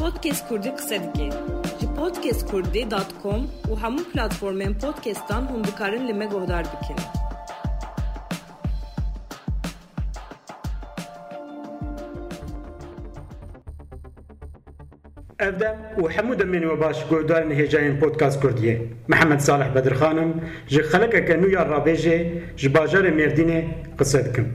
Podcast Kurdî qise dike. Ji podcastkurdî.com û hemû platformên podcastan hûn dikarin li me guhdar bikin. Evdem û hemû demên we baş guhdarên hêjayên podcast Kurdiyê. Mihemed Salih Bedirxanim ji xelekeke nû ya rabêjê ji bajarê Mêrdînê qise dikim.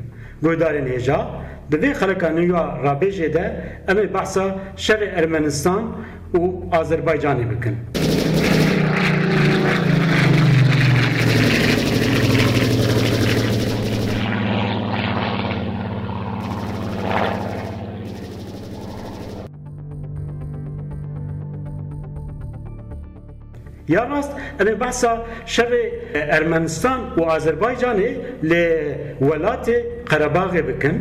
Guhdarên hêja di vê xeleka nû ya rabêjê de em ê behsa şerê Ermenistan û Azerbaycanê bikin. یا راست ام بحثا شر ارمنستان و آذربایجان ل ولات قرباغ بکن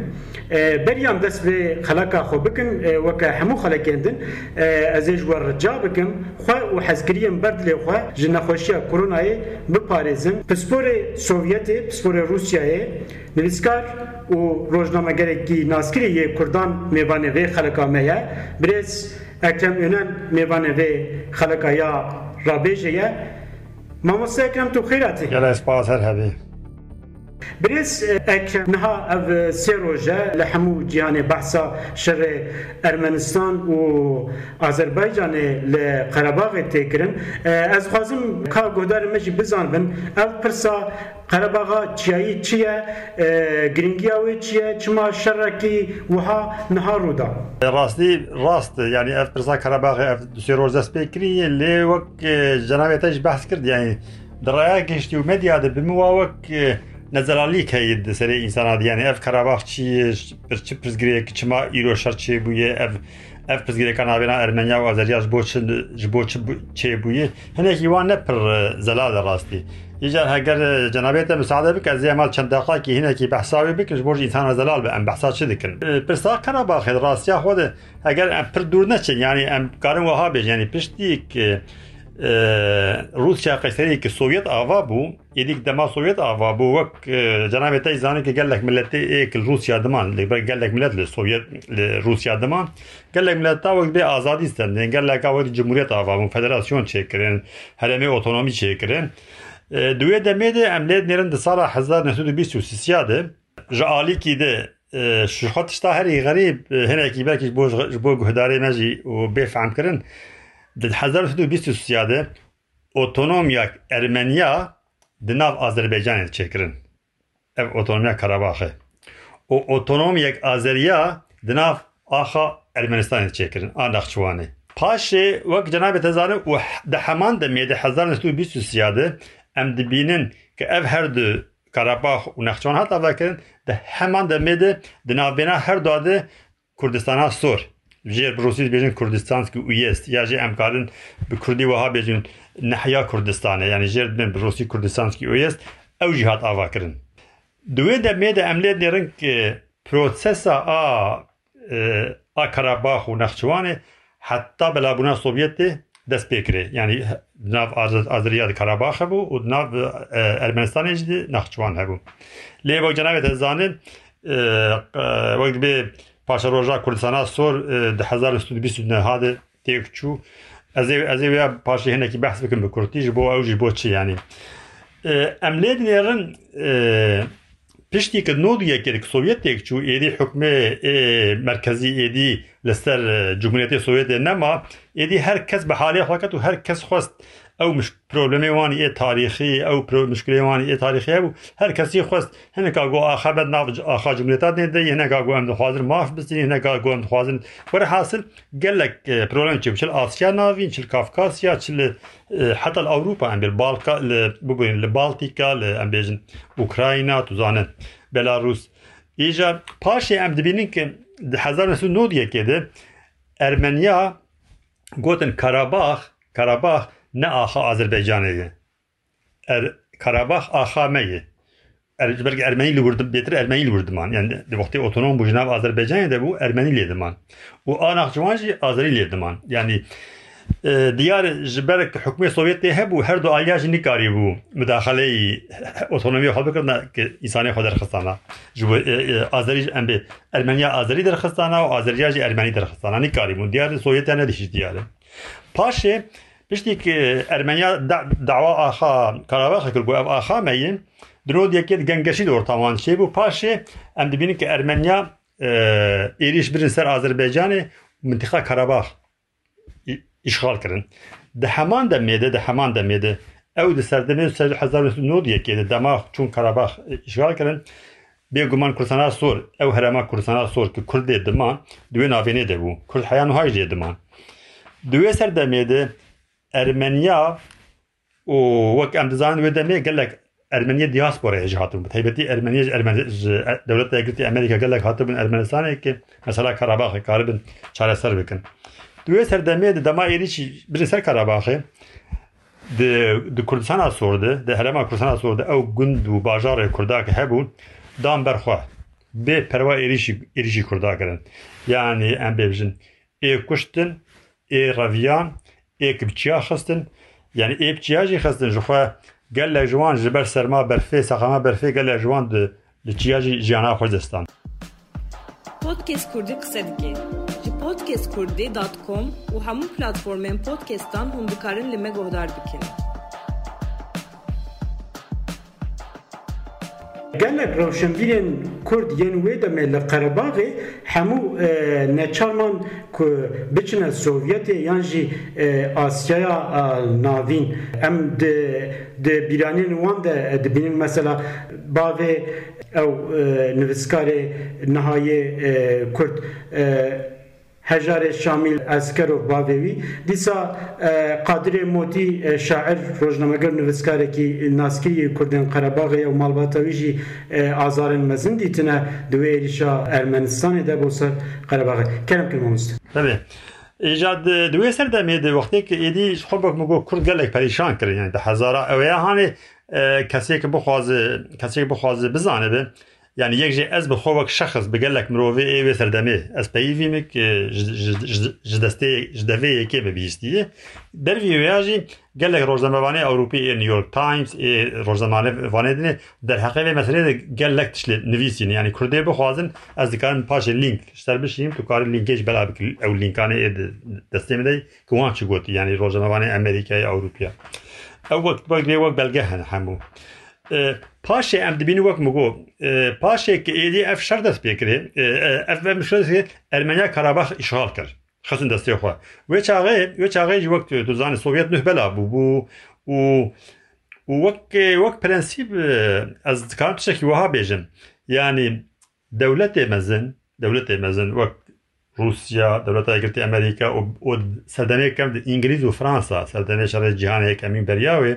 بریان دست به خلقا خو بکن وکه همو خلقیندن از ایج ور رجا بکم خو و حزگریم برد لی خو جن خوشیا کرونای بپارزم پسپور سوویت پسپور روسیای نویسکار و روزنامه‌گرکی ناسکری کردان میوانه و خلقا میه برز اکرم یونان میوانه و خلقا یا رابیجه ماموستا اکرم تو خیراتی یلا اسپاس هر حبیب برز اک نها او سه روژه لحمو جیان بحثا شر ارمنستان و آذربایجان لقرباغ تکرن. از خوازم کا گودار مجی بزان بن. او پرسا قرباغا چیایی چیه؟ گرینگیا و چیه؟ چما شرکی وها نها رودا. راستی راست یعنی اف پرسا قرباغ اف سه روزه سپیکری لی وک جناب تاج بحث کرد یعنی در رأي كشتي ومديا بمواوك نەزەلالیکە دەسەری ئینسانادیانی ئەف کەراباخ چی پرچ پرزگرێک چما ئیرۆ شەرچێ بووە ئەف ئەف پرزگرەکان نابێنا ئەرمەنیا و ئازریاش بۆ ji بۆ چێ بووە هەنێکی وان نەپڕ زەلا لە ڕاستی ئیجار هەگەر جنابێتە مساعدە بکە زیێمال چەندەخاکی هینێکی بەحساوی بکەش بۆ ئینسانە زەلال بە ئەم بەحسا چ دکن پرسا کەراباخێ ڕاستیا خۆدە ئەگەر ئەم پر دوور نەچن ینی ئەم کارن وها بێژ ینی پشتیک روسيا قيسرية السوفيت آفا بو يديك دما سوفيت آفا بو وك جناب تاي زاني كي قال لك ملت ايك روسيا دمان اللي قال لك ملت السوفيت روسيا دمان قال لك ملت وقت بي آزادي استندين قال لك وقت جمهورية آفا بو فدراسيون تشكرين هرمي اوتونومي تشكرين دوية دميدي املاد نيرن دي سالة حزار نسودو بيسو سيسيادة جعالي كي دي شخط شتا هري غريب هنا كي باكي بو جبو جهداري نجي وبيفهم كرن 1927 otonomiyak Ermeniya di nav Azerbaycanê çêkirin. Ev otonomiya Karabaxê. O otonomiyek Azeriya di nav axa Ermenistanê çêkirin a Naxçıvanê. Paşê wek cenabê te zanim û di heman demiyê di 1927 em dibînin ki ev her du Karabax û Naxçıvan hat vekirin di heman demê de di navbêna her du de Kurdistana Sur jê Rusî bêjin Kurdistanskî û jest ya jê em karin bi Kurdî wiha bêjin nehiya Kurdistanê yani jêr dibin bi Rusî Kurdistanskî û jest ew jî hat ava kirin. Di wê demê de em lê nêrin ki prosesa a a Karabax û Nexçıwanê heta belabûna Sovyetê dest pê kirê yani nav Azeriya di Karabax hebû û nav Ermenistanê jî di Nexçıwan hebû. Lê wek cenavê te zanin wek dibê Paşa Roja Kurdistana sor di 1920 hade têk çû ez ê ez ê vê paşê hinekî behs bikim bi Kurdî ji bo ew jî bo çi yanî. Em lê dinêrin piştî ki nodiyekê ki Sovyetêk çû êdî hukmê merkezî êdî li ser Cumhuriyetê Sovyetê nema êdî her kes bi halê xwe ket û her kes xwest wanî ê tarîxî hebû her kesî xwest hineka got axebet nav axa Cumhuriyeta de hineka got em dixwazin maf bistîn hineka got em dixwazin were hasil gelek problem çi çil Asya navîn çil Kafkasya çil heta li Ewropa em bil Balka bibûn li Baltîka li em bêjin Ukrayna tu zanin Belarus. Îja paşê em dibînin ki di 1990 de Ermeniya gotin Karabax Karabax ne aha Azerbaycan'ı. Er, Karabağ ahameyi. Er, belki Ermeniyle vurdum, betir Ermeniyle vurdum an. Yani de vakti otonom bu jinav Azerbaycan'ı da bu Ermeniyleydi man. O anakçıvancı Azeriliydi man. Yani e, diyar jiberek hükmü Sovyetli hebu her do aliyaj nikari bu müdahaleyi otonomi habıkırna ki insani hodar khistana. Jibu e, e, Azeri embe Ermeniya Azeri der khistana o Azeriyaj Ermeni der khistana nikari hani bu diyar Sovyetli ne dişi diyarı. Paşe Tiştek Ermenya dava aha Karabakh'a kir bu ev aha meyin. Dro diyeket gengeşi de ortaman şey bu paşe em dibinin ki Ermenya eriş birin ser Azerbaycan'ı mıntıka Karabakh işgal kirin. De hemen heman demede de heman demede ew di serdemên ser Hazar hezar nû diyekê di dema çûn Karabax îşgal e, kirin bêguman Kursana Sor ew herema Kursana Sor ki Kurdê diman di wê navênê de bû Kurd heya nû hay jê diman. Di Ermeniya û wek em dizanin wê demê gelek Ermeniye diasporaya jî hatibûn. Taybetî Ermeniye devleta Yekîtî Amerika gelek hatibûn Ermenistanê ki mesela Karabağê karibin çareser bikin. دوێ سەردەمێ دەما عێریی برێ سەر کاراباخێ کوردستان سۆردە دە هەرما کوردستان سۆردە ئەو گوند و باژارێ کورداکە هەبوون دام بەرخوا بێ پەروا عێریشی عێریشی کورداکردن یعنی ئەم بێبژن ئێ کوشتن ئێ ڕەڤیان ئێک بچیا خستن یعنی ئێ بچیاژی خستن ژخوا گەل لە ژوان ji ber serma berfê seqama berfê gel lê jiwan li çiyajî jiyana Xwedistan. Podcast Kurdî qise dike. Ji podcastkurdî.com û hemû platformên podcastan hûn dikarin li me guhdar bikin. Gelek rewşenbîrên Kurd yên wê demê li Qerebaxê hemû neçarman ku biçine Sovyetê yan jî Asyaya navîn. Em di di bîranên wan de dibînin mesela bavê ew nivîskarê nihayê Kurd هجار شامل اسکرو باوی دیسا قادر موتی شاعر روزنامه‌گر نویسکاره کی ناسکی کردن قرباغ و مالباتوی جی آزار مزن دیتنه. دوی ایشا ارمنستان ده بوسر قرباغ کرم مست tabii ایجاد دوی سر ده وقتی که ایدی خب مگو کرد گلک پریشان کرد. یعنی ده هزارا اویا هانی کسی که بخوازه کسی که بخوازه بزانه به یعنی یک جه از بخواه وک شخص بگلک مروه ای و سردمه از پیوی می که جدسته جدوه یکی به در در ویویاجی گلک روزنامه وانه اروپی ای نیویورک تایمز ای روزنامه وانه دینه در حقیقه مسئله ده گلک تشل نویسین یعنی کرده بخوازن از دکارن پاش لینک شتر بشیم تو کار لینکیش بلا بکل او لینکانه ای دسته میده که وان چی گوتی. یعنی روزنامه وانه امریکای اروپیا. اول وقت بگره وقت بلگه همون پاشێ ئەم دبین وەک مگۆ پاشێک ئێدی ئەف شەر دەست پێکرێ ئەف ئەرمەنیا کاراباخ ئیشغال کرد خستن دەستی خوا وێ چاغێ وێ چاغێژی وەک توزانانی سوڤێت نه بەلا بوو بوو و وەک وەک پرەنسیب ئەس دکان تشێکی وها بێژن ینی دەولەتێ مەزن دەولەتێ مەزن وەک رووسیا دەولەت یەکرتی ئەمریکا سەردەمێکم ئینگلیز و فرانسا سەردەمێ شەڕێ جیهانەیە ئەمین بەریاوێ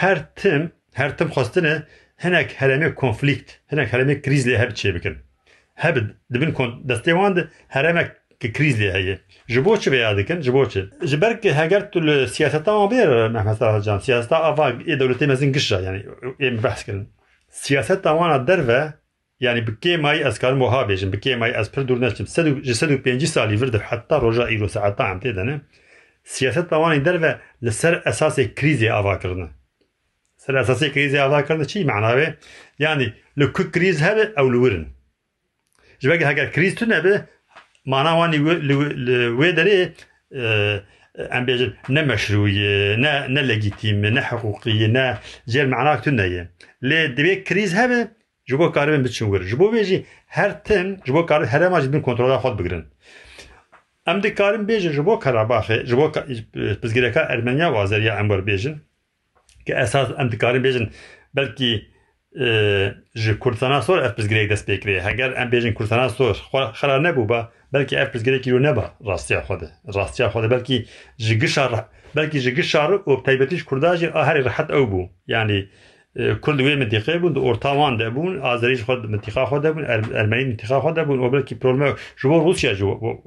هەر تم هر تم خواستنه هنک هرمی کنفلیکت هنک هرمی کریز لیه هبی چی بکن هبی دبین کن دستی واند هرمی که کریز لیه هیه جبو چه کن جبو چه که هگر تو سیاست ها بیر محمد صلاح جان سیاست ها آفا یه دولتی مزین گشه یعنی یه بحث کن سیاست ها وانا در و یعنی بکی مای از کار موها بیشن بکی مای از پر دور نشتیم سد و پینجی سالی ورد حتی روژا ایرو ساعتا هم تیدنه سیاست ها وانا در و لسر اساس کریزی آفا سر اساسی کریزی اوا کردن چی معناوه یعنی لو کو کریز هبه او لورن جبه اگر کریز تو نبه معنا وانی و داره ام بیجن نه مشروعیه نه نه لگیتیمه نه حقوقیه نه جل معنا تو نه لی دبی کریز هبه جبو کاربن بچون ور جبو بیجی هر تن جبو کار هر ما جبن کنترل خود بگیرن ام دکارم بیجن جبو کاراباخه جبو بزگیرکا ارمنیا و آذریا امبر بیجن اساس ئەساس ئەم بلکی بێژن بەلکی ji کوردستانا سۆر ئەف پزگرێک دەست پێکرێ هەگەر بلکی بێژن کوردستانا سۆر خرا نەبوو بە بەلکی ئەف پزگرێکی و بلکی ڕاستیا خۆدە ڕاستیا خۆدە بەلکی بلکی بەلکی ژگە شار و تایبەتیش کورداژی یعنی کل دوی منطقه بود و ارتاوان ده بود ئۆرتاوان خود منطقه خود ده بود ارمانی منطقه خود ده بود و بلکی پرولمه ژ روسیا رووسیا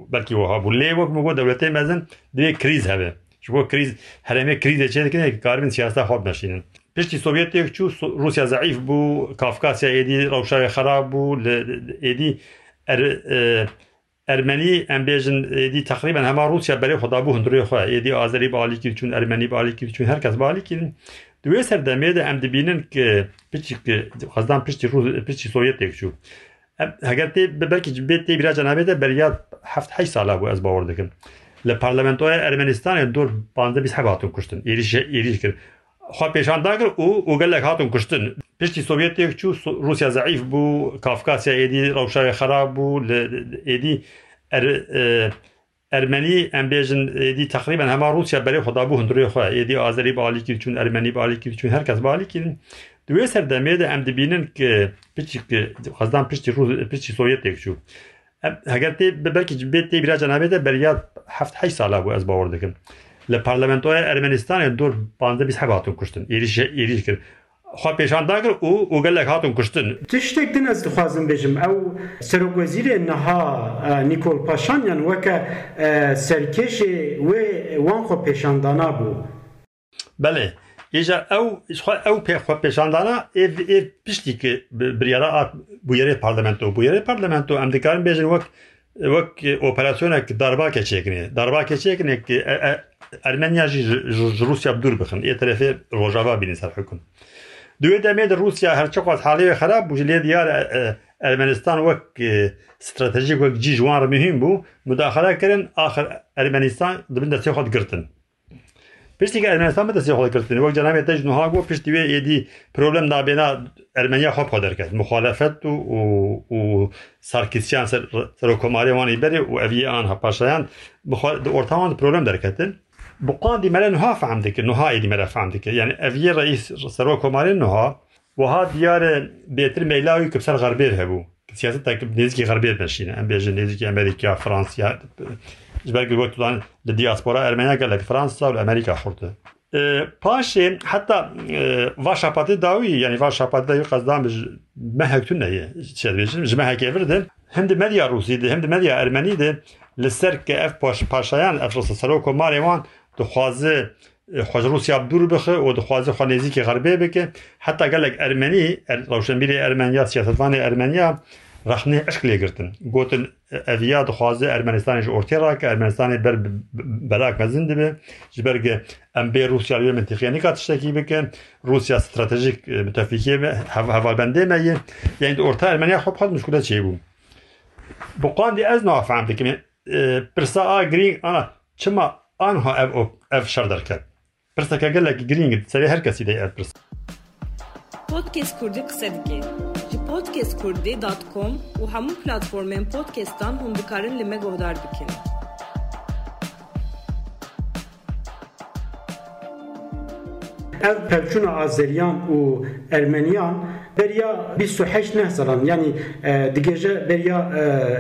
بلکی وها بود لیوک مگو دولتی مزن دوی کریز هبه. Și bă, kriz, haremiyek kriz içinde ki? Karmin siyasete hop نشینن پشتی سوفیت یک چو روسیا ضعیف بو کافکاسیا ایدی روشای خراب بو ایدی ار ارمنی ام بیژن ایدی تقریبا همه روسیا برای خدا بو هندری خو ایدی آذری بالی کی چون ارمنی بالی کی چون هر کس بالی کی دوی سر دمه ده ام دبینن که پچی که خزدان پشتی روز پشتی سوفیت یک چو اگر تی بلکی بیت تی بیرا جنابه ده بریاد 7 8 ساله بو از باور دکم bû li parlamentoya Ermenistanê dur panze bîst hev hatun kuştin êriş êriş kir xwe pêşan dagir û û gelek hatun kuştin piştî Sovyetê çû Rusya zayıf bû Kafkasya êdî rewşayê xerab bû êdî er Ermenî em bêjin êdî teqrîben hema Rusya berê xwe dabû hundirê xwe. Êdî Azerî balî kir çûn Ermenî kir çûn herkes balî kirin di wê serdemê de em dibînin ki piçî xwezdan piştî Sovyetê هەگەر تێ بەبەرکی بێت تێ بیرا جەنابێتە بەریاد هەه سالا بوو ئەس باوە دەکەن لە پارلمنتۆی ئەرمنیستانی دۆ هەباتون کوشتن ئریش ئریش کرد خوا پێشانداگر و وگەلێک هاتون کوشتن ت شتێک دن ئەس دخوازم بێژم ئەو سەرۆگوەزیرێ نەها نیکۆل پاشانیان وەکە سەرکێشێ وێ وان خۆ پێشاندانا بوو بەێ. İşte ev, ev peşandana ev, ev pişti ki bir yere bu yere parlamento, bu yere parlamento. Em dikarin bejin vak vak operasyonek darba keçekini, darba keçekini ki e, e, Ermeniya Rusya dur bakın, e tarafı Rojava binin ser hüküm. Duye demeye de Rusya her çok az hali ve harap bu jiliye diyar e, Ermenistan vak stratejik vak cijwar mühim bu müdahale keren ahir Ermenistan dibinde sehot girtin. پشتی که ارمنی سامت سی خود کردند وقت جنابی تج نه آگو پشتی وی یه دی پریبلم دارن ارمنیا خوب خود درکت مخالفت و و و سرکیسیان سر سرکوماری وانی بره و اولی آنها پاشایان مخال دو ارتوان پریبلم درکتن بقادی مل نه فهم دکه نه ایدی مل فهم دکه یعنی اولی رئیس سرکوماری نه و ها دیار بهتر میلایی که بسیار غربیه بو سیاست تاکب نزدیک غربیه بشینه امبیج نزدیک آمریکا فرانسه جبر کرد تو دان دیاسپورا ارمنیا که لک فرانسه و آمریکا خورده. پاشی حتی واشپات داویی یعنی واشپات دایو قصدام بج مهک تون نیه چه دیگه بج مهک افرد هم دی مدیا روسی دی هم دی مدیا ارمنی دی لسر که اف پاش پاشایان افراد سرکو ماریوان تو خوازه خواز روسی بدور بخه و تو خوازه خانیزی که غربی بکه حتی گلک ارمنی روشن میلی ارمنیا سیاستوانه ارمنیا رخنه عشق لێگرتن گوتن ئەڤیا دخوازە ئەرمەنستانیش ئۆرتێرا کە ئەرمەنستانی بەر بەلاک مەزین دەبێ ji بەرگە روی بێ رووسیا منتیخیانی کا تشتێکی بکەن رووسیا استراتژیک متەفیکێ هەواڵبندێ مەیە یعنی ئۆرتا ئەرمەنیا خۆ خۆت مشکولە چێ بوو بقاندی ئەز نافعام بکەێ پرسا ئا گرینگ ئا چما ئانها ئەف ئەف شەر دەکرد پرسەکە گەلێکی گرینگ سەری هەر کەسی دەی ئەپرس پۆتکێس کوردی قسە دکێت. Podcast Kurdî qise dike. Ji podcastkurdî.com û hemû platformên podcastan hûn dikarin li me guhdar bikin. ev pevçûna Azeriyan û Ermeniyan beriya 28 neh salan yani e, digêje beriya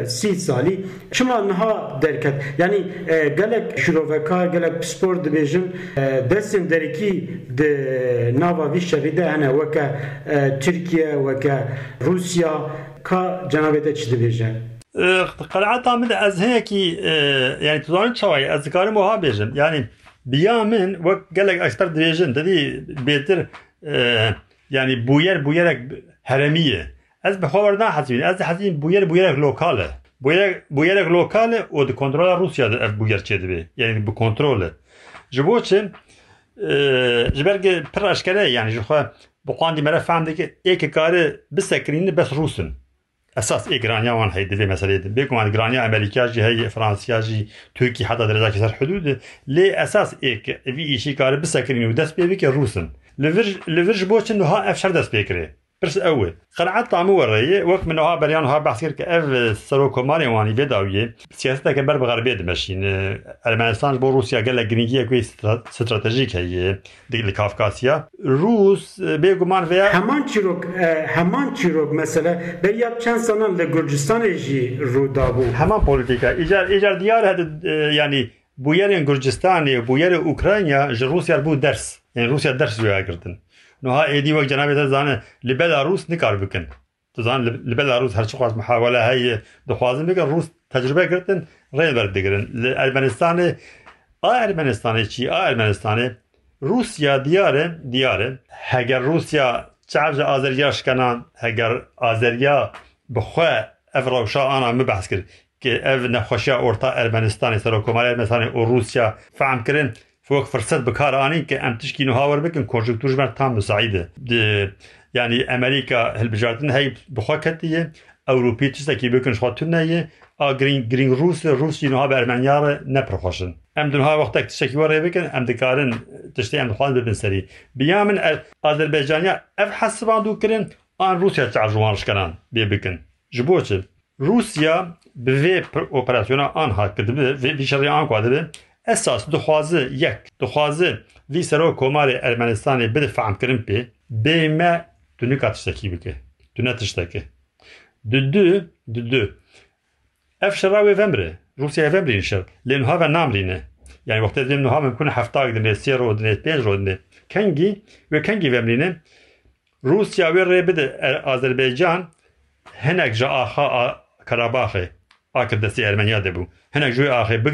e, sî salî çima niha derket yani e, gelek şirovekar gelek spor dibêjin e, destên derekî di nava vî şerî de hene weke e, Tirkiye weke Rusya ka cenabê te çi dibêje قەعتا من ez heyekî yani tuzanin çawayê ez dikarim wiha bêjim yani biya min wek gelek ekster dibêjin dedî bêtir yani bûyer bûyerek heremiye. Ez bi xwe nahezîn ez hezîn bûyer bûyerek lokal e bûyerek lokal e û di kontrola Rusya de ev bûyer çê dibe. Yani bi kontrol e ji ji ber pir eşkere yani ji xwe bi qandî mere fehm dike êkê karê bisekirîn bes Rûsin اساس ایرانیا وان هی دوی مسئله ده بگو من گرانیا امریکا جی هی فرانسیا جی ترکی حتی درجه که حدود لی اساس ای که وی ایشی کار بسکرین و دست بیوی که روسن لورج لورج ها افشار دست بیکره برس اول قناعات طعمو وري وقت من ها بريان ها بحثير كاف سرو كوماري واني بيداوي سياسة كبر بغربية دمشين المانستان بو روسيا قال لك جرينجية كوي استراتيجيك هي ديك الكافكاسيا روس بيغمان فيا همان چيروك همان چيروك مثلا بريا چند سنان لجرجستان جي رودابو همان بوليتيكا ايجار ايجار ديار هاد يعني بويرين جرجستاني بويرين اوكرانيا روسيا بو درس يعني روسيا درس جوا کردن نوها ایدی وقت جناب تا زانه لبلاروس نکار بکن. تو زان لبلاروس هر چقدر محاوله های دخوازم بگر روس تجربه کردن ریل برد دیگرن ارمنستان آ ارمنستان چی؟ آ ارمنستان روسیا دیاره؟ دیاره. اگر روسیا از آذربایجان شکنان اگر آذربایجان بخو افراوشا آنا مبحث کرد که اف نخواشی اورتا ارمنستان سره کومار ارمنستان و روسیا فهم کردن فوق فرصت بکار آنین که ام تشکی نوهاور بکن کنجکتور جبر تام مساعده یعنی امریکا هلبجارتن هی بخوا کتیه اوروپی تشتکی بکن شخاتون نیه آگرین گرین روس روسی نوها به نپرخوشن ام دنها وقتا تشکی وره بکن ام دکارن تشتی ام دخوان ببن سری. بیامن آذربایجانیا اف حسبان دو کرن آن روسیا تعجوانش کنن؟ بی بکن. جبو روسیا به وی اپراسیونا آن هات کرده به وی شرعی آن کواده serok komarê Ermenistanê bide fehm kirin pê bê me tu nika tiştekî bike tu ne tiştekî di du di du ev şera wê vemre Rusyaya vemrîn şer lê niha ve namrîne yani niha mimkun heftak dinê sê ro dinê pênc ro dinê kengî wê kengî vemrîne Rusya wê rê bide Azerbaycan hinek ji axa Karabaxê akir destê Ermeniya de bû hinek ji wê axê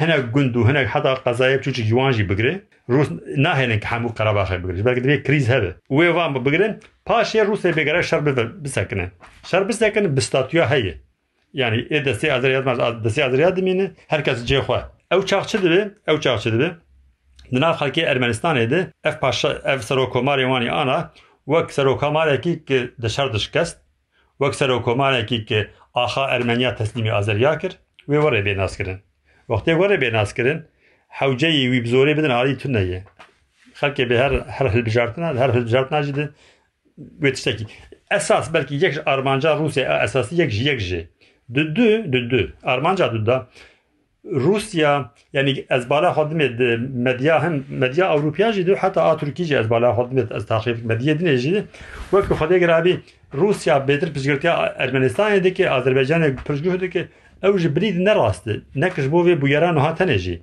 هەنە گندو و هەنێک حتا قەزایە بچوکی جوانجی بگرێ روس ناهێنن کە هەموو قەرەباخی بگرێت بەکە دەبێت کریز هەبێ بگري وان بگرن پاشێ رووسێ بێگەرە شەر بسەکنن شەر بسەکەن بستاتویا هەیە یعنی ئێ دەستی ئازریات دەستی ئازریات دمێنێ هەرکەس جێخوا ئەو چاخچ دەبێ ئەو چاخچ دەبێ دناو خەڵکی اف دێ. اف پاش ئەف سەرۆکۆماری وانی ئانا وەک سەرۆکەمارێکی کە دەشار وک وەک سەرۆکۆمارێکی کە كه آخه ارمينيا تسليمي کرد وێ وەڕێ بێ ناسکردن وقتی واره بین اسکرین حاوجی وی بزرگ بدن عالی تون نیه. خاکی به هر هر هل بجارت نه هر هل بجارت نجده ویتشته کی اساس بلکی یک آرمانجا روسی اساسی یک یک جه دو دو دو دو. آرمانجا دو دا. روسیا یعنی از بالا خدمت مدیا هم مدیا اروپیا جدی و حتی آتروکی جی از بالا خدمت از تاریخ مدیا دنیا جدی وقتی خدای گرایی روسیا بهتر پیشگویی آرمنستان دیکه آذربایجان پیشگویی دیکه ew ji birî ne rast nekir ji bo vê bûyera niha tenê jî.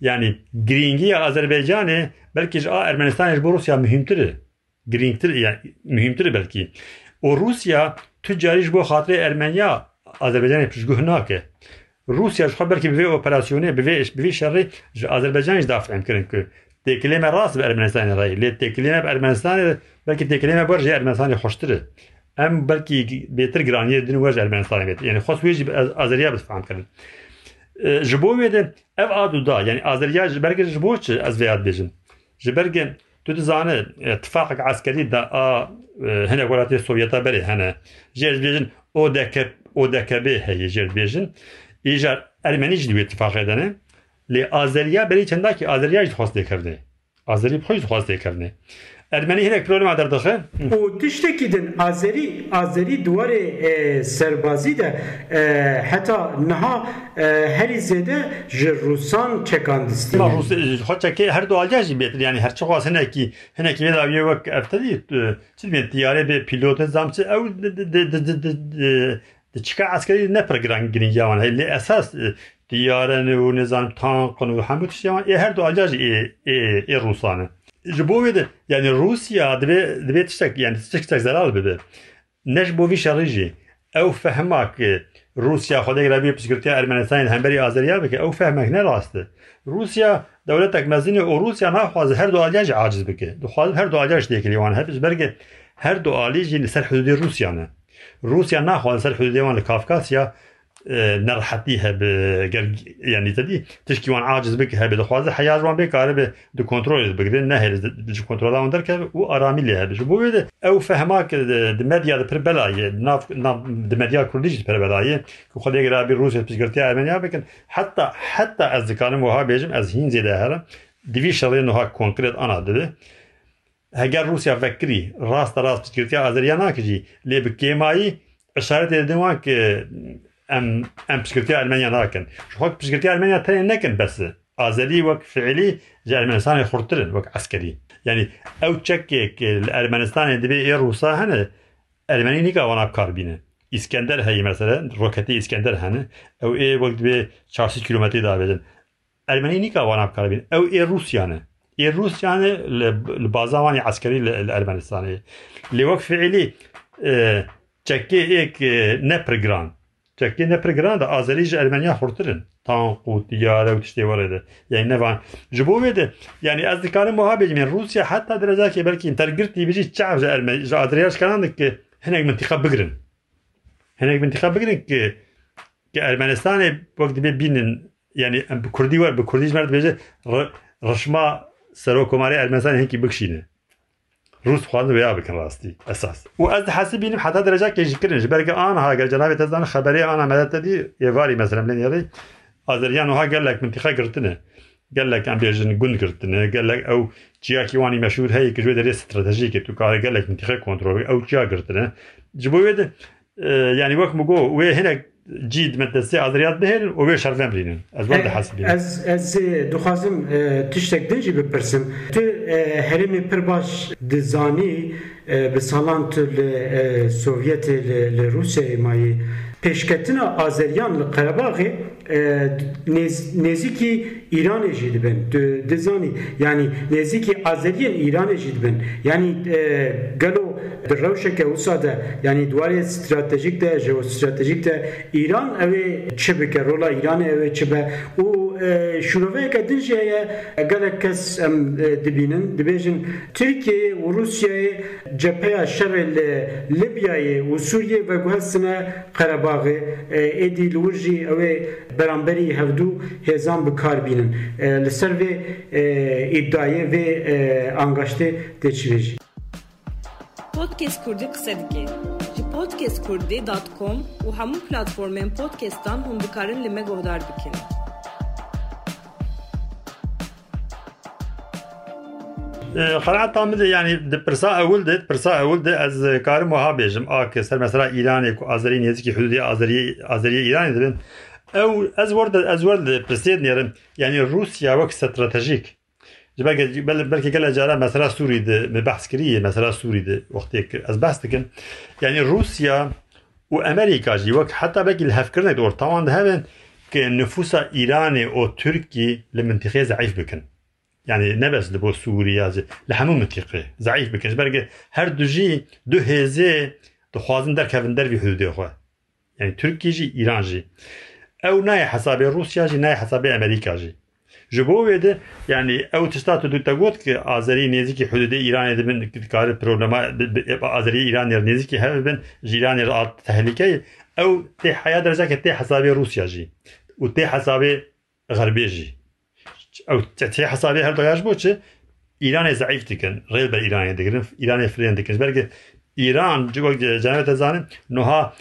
Yani girîngiya Azerbaycanê belkî ji a Ermenistanê ji bo Rusya mühimtir e. Girîngtir yani mühimtir belkî. Û Rusya tu carî ji bo xatirê Ermeniya Azerbaycanê pişguh nake Rusya ji xwe belkî bi vê operasyonê bi vê bi vê şerê ji Azerbaycanê jî dafêm kirin ku. Têkilê me rast bi Ermenistanê re lê têkilê me bi Ermenistanê belkî têkilê me ber ji Ermenistanê xweştir e em belkî bêtir giraniyê din we ji Ermenistanê bêt yani xwest wê jî Azeriya bi fehm kirin ji bo wê de ev aduda yani Azeriya ji bergê ji bo çi ez vê yad bêjim ji bergê tu dizane tifaqek askerî da a hinek welatê Sovyeta berê hene. Jê ez bêjin ODKB heye jê ez bêjin. Îjar Ermenî jî wê tifaqê dene lê Azeriya berî çenda ki Ermeni problem adardığı. O tiştek gidin Azeri Azeri duvarı e, serbazî de e, hatta naha e, her zede ji Rusan çekandisti. Ma Rus e, hoca ki her dual cazi bet yani her çok asene ki hene ki veda bir vak eftedi e, çizmet diyare be pilot zamçı ev de çıka askeri ne program girin yaman hele esas e, diyare ne o ne zam tank konu hamut yaman her dual cazi e e Rusanı. Ji bo yani Rusya divê divê tiştek yani tiştek tek zelal bibe ne ji bo vî şerî jî ew fehma ki Rusya xwedê girabî pişgirtiya Ermenistanê hemberî Azeriya bike ew ne rast e Rusya dewletek mezinê û Rusya naxwaze her du aliya jî aciz bike dixwaze her du aliya ji têkilî wan ji berge her du alî jî li ser hududê Rusya ne Rusya naxwaze ser hududê wan li Kafkasya نرحتيها نرحتیه يعني تدي تشكي وان عاجز بک هبه دخوازه حیا جوان به کار به كنترول کنترل بگیره نه هل د کنترل اون درک أو آرامی له به بو بده أو فهما ک د مدیا د پر بلای ناف د كرديش کوردیج پر بلای که خو دیگر به روسیه پیشگرتی ارمنیا بکن حتی حتی از ذکرم وها بیجم از هین زیده هر دیوی شلی نوها کنکرت آنا ده هگر روسیا فکری راست راست پیشگرتی آذربایجان کی لی بکیمایی اشاره دیدم که ام أم بسكرتي المانيا ناكن. شو حق بسكرتي المانيا تاني ناكن بس. أزلي وقت فعلي جا ألمانستان خرطلن وقت عسكري. يعني أو تشكيك المانستان اللي بي روسا هنا ألماني نيكا وأنا كاربين إسكندر هي مثلا روكتي إسكندر هنا أو اي وقت بي 4 كيلومتر دا بيدن. ألماني نيكا وأنا كاربين أو اي روسيا هنا اي روسيا هنا البازاواني عسكري للمانستان اللي وقت فعلي آه، تشكيك آه، نبرغراند Çekti ne pregranda Azerice Ermeniya hurtirin. Tan ku tiyare tiştê were de. Yani ne var? Ji bo de yani ez dikarim wiha bêjim yani Rusya hatta derecakê belkî tergirtî bijî çav ji Ermeniya ji Adriya şikanan dike hinek mintiqa bigirin. Hinek mintiqa bigirin ki ki Ermenistanê wek dibe bînin yani bi Kurdî wer bi Kurdî ji mer dibêje rişma serokkomarê Ermenistanê hinkî bikşîne. روز خوان ویا بکن راستی. أساس. و از حسبی نیم حتی درجه کشی کردن برگه آن ها اگر جناب تزدان خبری آن عملت تدی یه واری مثلا من يري آذریان ها گل لک منطقه گرتنه. گل لک ام بيجن گند گرتنه. گل لک أو چیا کی مشهور هی که جوی دری استراتژی که تو کار گل لک منطقه کنترل أو چیا گرتنه. جبوید آه، یعنی وقت مگو و هنگ جید من دسته ئازریات دەهێن و بێ شەر نەمرینن. ئەس بەر حەسب دخوازم تشتێک دێژی بپرسم. تو هەرێمی پر باش دزانی bi salan tu li Sovyetê li Rûsyayê mayê pêşketina Azeriyan li Qerebaxê نزیکی ایران جید بن دزانی یعنی نزیکی آذریان ایران جید بن یعنی گلو در روشه که وساده یعنی دواری استراتژیک ده جو استراتژیک ده ایران اوی چه بکه رولا ایران اوی چه به و شروعه که دنجه گل کس ام دبینن دبیجن ترکیه و روسیه جبهه شر لیبیای و سوریه و گوهستنه قرباغه ایدی لورجی اوی برانبری هفدو هزان بکار بینن لسر و iddiayı ve angaçte geçirici. Podcast Kurdi qise dike. Ji podcastkurdi.com û hemû platformên podcastan hûn dikarin li me guhdar bikin. قناعت تامد يعني برسا اول ده برسا اول ده از كارم وها بيجم اك سر مثلا ايران كو ازري نزكي حدودي ازري ازري ايران دبن او از ئەو ئەز ئەزوەر پرسێت نێرم یعنی رووسیا وەک استراتژیک بلکې کله جارة مثلا سوری د بحث کړی مثلا سوری د وخت از بحث دکن یعنی يعني روسیا و امریکا جی وک حتی بلکې الهف کړنه دور توان ده که نفوس ایران أو ترکی لمنطقة ضعیف بکن يعني نبس لبو سوريا لحمو منطقة ضعيف بكش برقه هر دجي دو هزي دخوازن در كفن در في حدود يعني تركي جي إيران جي. ew nayê hesabê Rusya jî nayê hesabê Amerîka jî. Ji bo wê de yanî ew tişta tu dû te got ki Azerî nêzîkî hududê Îranê dibin dikare problema e, Azerî Îranê nêzîkî hev bin ji Îranê re tehlikeyê ew tê heya dereceke tê hesabê Rusya jî û tê hesabê Xerbê jî. Ew tê hesabê her daya ji bo çi İranê zayıf dikin, rêl be İranê dikirin, İranê firên dikirin. Belki İran, ji bo cennet ezanin, nuha.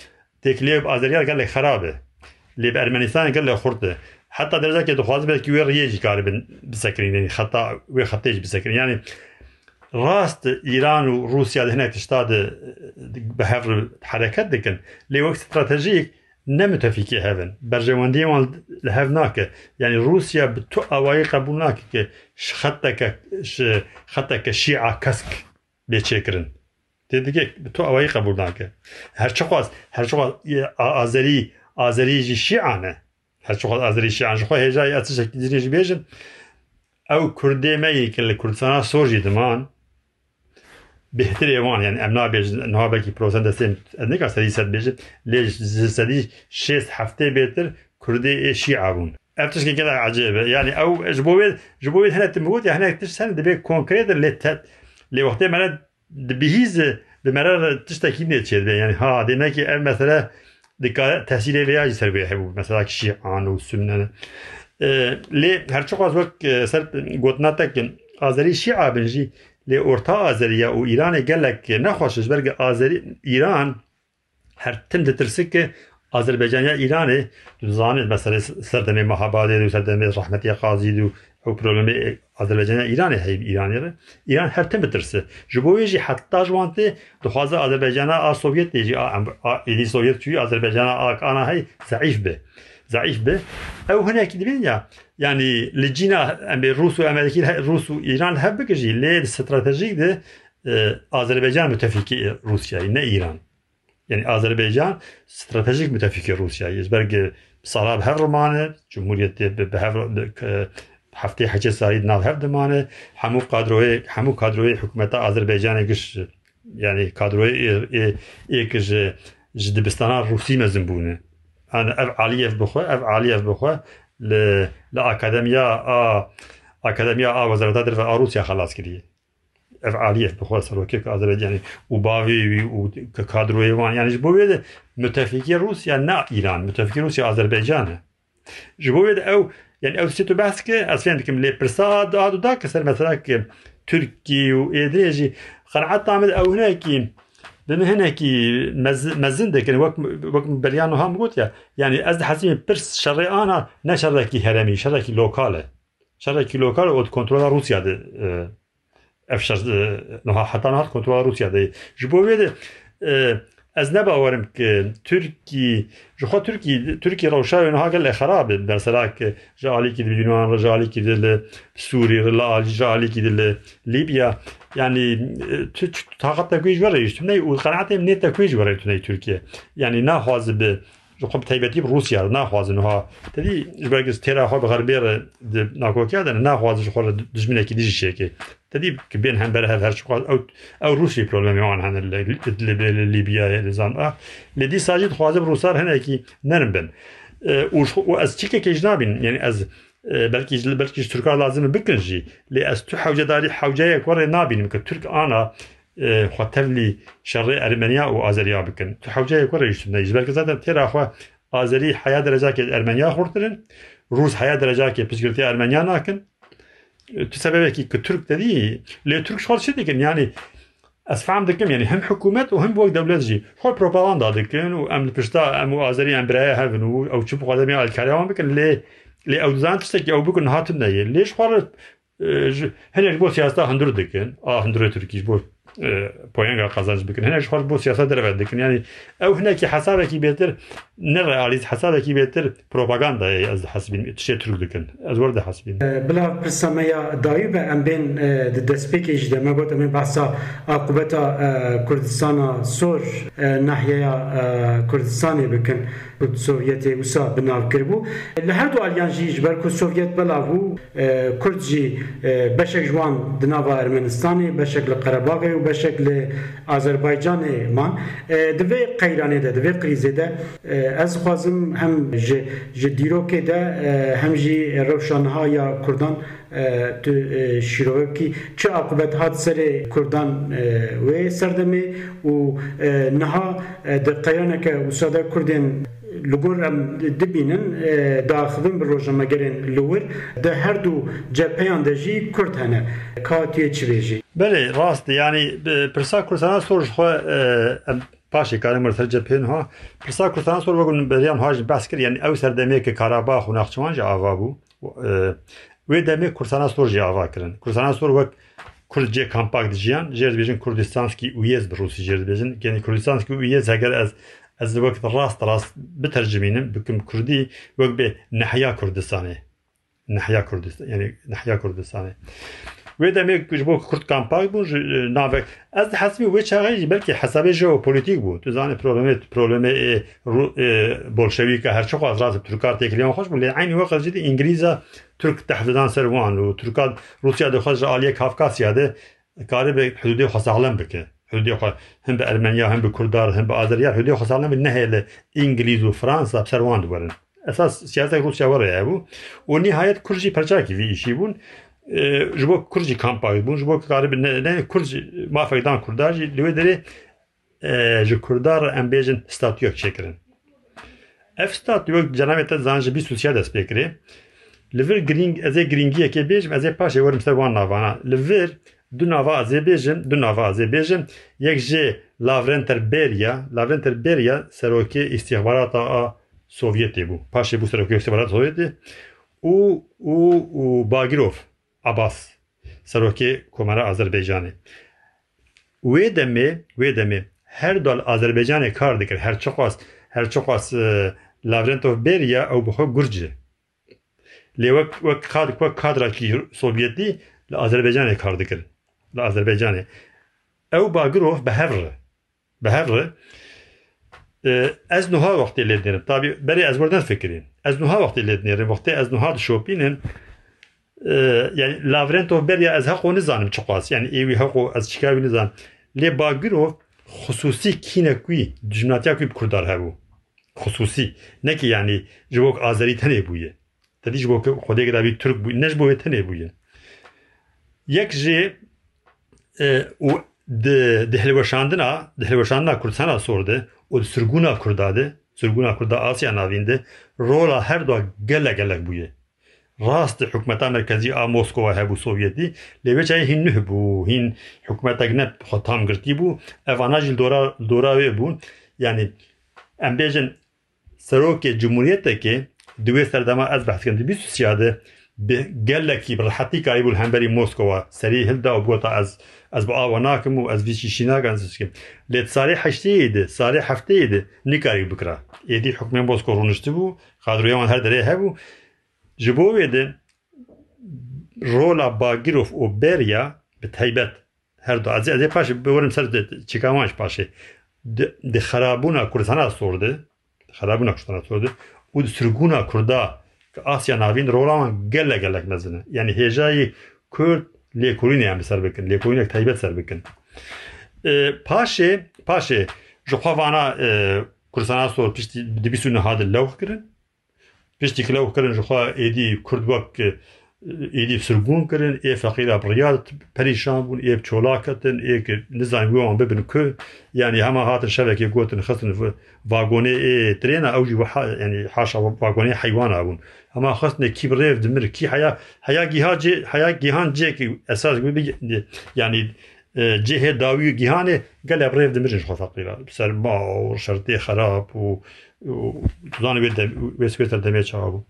لی به ارمنستان گل خورده حتی در درجه که دخواست بده که وی ریجی کار بن بسکرین یعنی خطا وی خطیج بسکرین یعنی راست ایران و روسیا هنا تشتاد به هفر حرکت دکن لی وقت استراتژیک نمتفیکی هفن بر برجواندی مال لهف ناکه یعنی روسیا به تو اوایی قبول ناکه که خطک خطک شیعه کسک بچکرن دیگه تو اوایی قبول ناکه هر چه خواست هر چه خواست آذری آذری جي شيعانه هەرچ ئازریشی ئاژخۆ هێژای ئەچشێکی دیێژ بێژن ئەو کوردێمەی کە لە کوردستانە سۆژی دمان بهتر ئێوان یان ئەم نابێژن نوابێکی پرۆسەن دەستێن ئەنێکا سەری سەد بێژن لێ سەدی شێست هەفتێ بێتر کوردی ئێشی ئابوون ئەف تشکی گەلا عجێبە ینی ئەو ji بۆ ji بۆ هەنێت بوت یا هەنێک تشت هەن دەبێت کۆنکرێتر لێ لێ وەختێ مەرە دبیهیز بمەرە تشتێکی نێچێت بێ ینی ها دێمەکی ئەم مەسەرە دقت تحصیل ویاجی سر به بود مثلا شیعان و سنن لی هر چه از وقت سر گوتنا تک آذری شیعه بنجی لی ارتا آذریه و ایران گلک نخواشش برگ آذری ایران هر تم ترسک که آذربایجان یا ایرانه زانید مثلا سردم محباده و سردم رحمتی قاضی و او Azerbaycan'a İran heyb İran'ı İran her tem bitirse. Ji bo jî heta jwante dixwaze Azerbaycan'a a Sovyet de jî a Sovyet çûyî Azerbaycan'a a ana hey zaîf be. Zaîf be. Ew hinekî dibin ya yani li cîna em Rus û Amerîkî Rus û İran hev bike jî lê stratejîk de Azerbaycan müttefikî Rusyayê ne İran. Yani Azerbaycan stratejik müttefiki Rusyayê. Berge Sarab hev romane, Cumhuriyetê bi hev هفته هشت سالی ناو هفت مانه همو کادروی همو کادروی حکومت آذربایجان گش یعنی کادرهای یک ج جدبستان روسی مزن بونه. انا اف علیف بخو اف علیف بخو ل ل اکادمیا ا اکادمیا ا وزارت در روسیا خلاص کردی اف علیف بخو سروکی که آذربایجانی. او باوی ک کادرهای وان. یعنی بوید متفکر روسیا نه ایران متفکر روسیا آذربایجانه. جبوید او يعني اوسيتو باسكي أسفين لكم لي برساد هادو داك كسر مثلا تركي و إدريجي. قناعات تعمل أو هناك لأن هناك مزن دكن وك وك بريانو هم قلت يعني أز حسين برس شري آنا نه شركي هرمي شركي لوكالة. شركي لوكال اوت كنترول روسيا دي افشر نها حتى نهار كنترول روسيا جبوا جبو ez nebawerim ki Türkî ji xwa Türkî Türkî rewşayên hagel lê xerabê berserak ji alîkî di Yunan ji alîkî di li Sûrî li alî ji alîkî di li Libya yani taqat te kuj were tu ne û qenaetê nê te kuj were tu ne Türkiye yani naxwazi bi ji xwe teybetî Rûsya naxwazin ha tedî ji bergiz têra xwe bi xerbêre di nakokiya de naxwazin ji xwe dijminekî dijî şekê tedî ki bên hember hev her çiqas ew ew Rusî problemê wan hene li Libyayê li zan a lê dîsa jî dixwaze bi Rusar hinekî nerin bin û ez çîkekê ji nabînim yani ez belkî belkî ji Türkar lazim bikin jî lê ez tu hewcedarî hewceyek were nabînim ki Türk ana xwe tevlî şerê Ermeniya û Azeriya bikin tu hewceyek were jî ne belkî zaten têra xwe Azerî heya derecakê Ermeniya xurtirin Rûs heya تسبب كي كترك تدي لي ترك شغل شدي كان يعني اسفهم دكم يعني هم حكومات وهم بوك دولت جي خو بروباغاندا دكن وام البشتا ام ازري ام برايا هافن او تشوف غدا مي الكلام بكن لي لي او زان تشتكي او بكن هاتن ليش خو هنك بو سياستا هندر دكن اه هندر تركيش بو بوينغا قزاج بكن هناك خرج بو سياسة دربت دكن يعني او هناك حسابك بيتر hinekî hesabekî bêtir propagandayê ez hesibîn tişê Türk dikin ez werde hesibîn bila pirsameya dayî ve em bên di destpêkê jî de me got em behsa aqubeta Kurdistana sor nahyeya Kurdistanê bikin. Sovyetê wisa binavkir bû li her du aliyan jî ji ber ku Sovyet belav bû Kurd jî beşek ji wan di nava Ermenistanê beşek li Qerebaxê û beşek li Azerbaycanê man. Di vê de di vê de ez xwazim hem ji dîrokê de e, hem jî rewşanha ya Kurdan e, tu e, şîrovekî çi aqibet hat serê Kurdan wê serdemê û niha di qeyaneke wisa Kurdên لګور ام د بینن د اخوین بروجمګرین لور د هر دو جپیان دجی کورد هنه کاتیه چویجی بله راست یعنی پرسا کورسانا سورج خو پاشی کارم مرتر جبهن ها. پرسا کردستان سر وگون بریان هاج بحث کرد یعنی او سردمه که کاراباخ و نخچوان جا آوا بو. وی دمه کردستان سر جا آوا کرن. کردستان سر وک کرد جه کمپاک دیجیان جرد بیجن کردستانسکی اویز بروسی جرد بیجن. یعنی کردستانسکی اویز اگر از از وقت راست راست بترجمینم بکم کردی وقت به نحیا کردستانه. نحیا کردستان یعنی نحیا کردستانه. وی دەمێ گوژبۆ کورد کامپاک بوو ناوێک. ئەس حەسبی وی چاغی بەلکی حسابی ژەوەپۆلیتیک بوو. توزانێت پرۆلمێت پرۆلمێ بۆلشەوی کە هەرچ خواازڕاست تورکات تێکلیان خۆش بوو. لێ عینی وە قەزیدی ئینگلیزە تورک تەحددان سەروان و تورکات رووسیا دەخۆش عالیە کافکاسیادە کارێ بە حدودی خۆساڵم بکە. هودی خو هم به ارمنیا هم به کردار هم به آذریا هودی خو سالم نه له انګلیز او فرانسه سروان دورن اساس سیاست روسیا وره بو او نهایت کرجی پرچاکی وی شی بون Jî perçakî vî îşî bûn ji bo karî ne Kurd mafekdan Kurdar. Jî li wê derê ji Kurdar em bêjin statûyek çêkirin ev statûyek cenabê te zan ji bîst û siya dest pê kirê li vir giring ez ê giringiyekê bêjim ez ê paşê werim ser wan navana li du nava ez ê bêjim du nava ez ê bêjim yek jê Lavrenter Beria Lavrenter Beria serokê îstihbarata a Sovyetê bû. Paşê bû serokê îstihbarata Sovyetê. Û û û Bagirov Abbas serokê Komara Azerbaycanê wê demê wê demê her dal Azerbaycanê kar dikir her çi xwas her çi xwas Lavrentov Beria ew bi xwe gurc e lê wek wek kad wek kadrakî Sovyetî li Azerbaycanê kar dikir li Azerbaycanê ew Bagirov bi hev re bi hev re ez niha wextê lê dêrim tabî berê ez werdan fikirîn ez wextê lê dinêrim wextê ez niha dişopînin yani Lavrentov Beria ez heqo nizanim çi qas yani êwî heqo ez çikavî nizan. Lê Bagirov xusûsî kînek wî dijminatiya wî bi Kurdar hebû xusûsî nekî yani ji bo Azerî tenê bûye tedî ji bo xwedê Türk bû ne ji bo wê tenê bûye yek jê û di di hilweşandina di hilweşandina sorde û di sirgûna Kurda de Kurda Asya navîn de rola her da gelek gelek bûye راست حکمت مرکزی آ موسکو و هبو سوویتی لیوی چایی هین نه بو. هین حکمت اگ نت خطام گرتی بو اوانا جل دورا وی بو. یعنی ام بیجن سرو که جمهوریت که دوی سرداما از بحث کندی بیسو سیاده به گلکی بر حتی کاری بول همبری موسکو و سری هل دا و بوتا از از با آواناکم و از ویشی شیناک انسوش کم. لیت ساری حشتی ایده ساری حفتی ایده نی کاری بکرا. ایدی حکمی موسکو رونشتی بو خادرویان هر دره هبو. Ji bo wê rola Bagirov û Berya bi taybet her du ez ê paşê biwerim ser çîkaman ji paşê di xerabûna Kurdistana sordi xerabûna Kurdistana sordi û di sirgûna Kurda Asya navîn rola wan gelek gelek mezin e yani hêjayî Kurd lêkolîneyان bi ser bikin lêkolînek taybet ser bikin paşê paşê ji xwe vana Kurdistana sor piştî di bîst û nihad lewh kirin پشتی کلاو کرن جخوا ایدی کرد وک ایدی سربون کرن ای فقیر ابریات پریشان بون ای چولاکتن ای که نزایم وان ببن که یعنی همه هاتن شبکه گوتن خستن واگونه ای ترینا أو جی وحا یعنی حاشا واگونه حیوان بون. همه خستن کی بریف دمر کی حیا حیا گیها جی حیا گیهان جی که أساس یعنی آه، جهه داوی گیهانه گل ابریف دمر جخوا فقیر سر ما و شرطی خراب و دوزانی به سویت دمی چاوو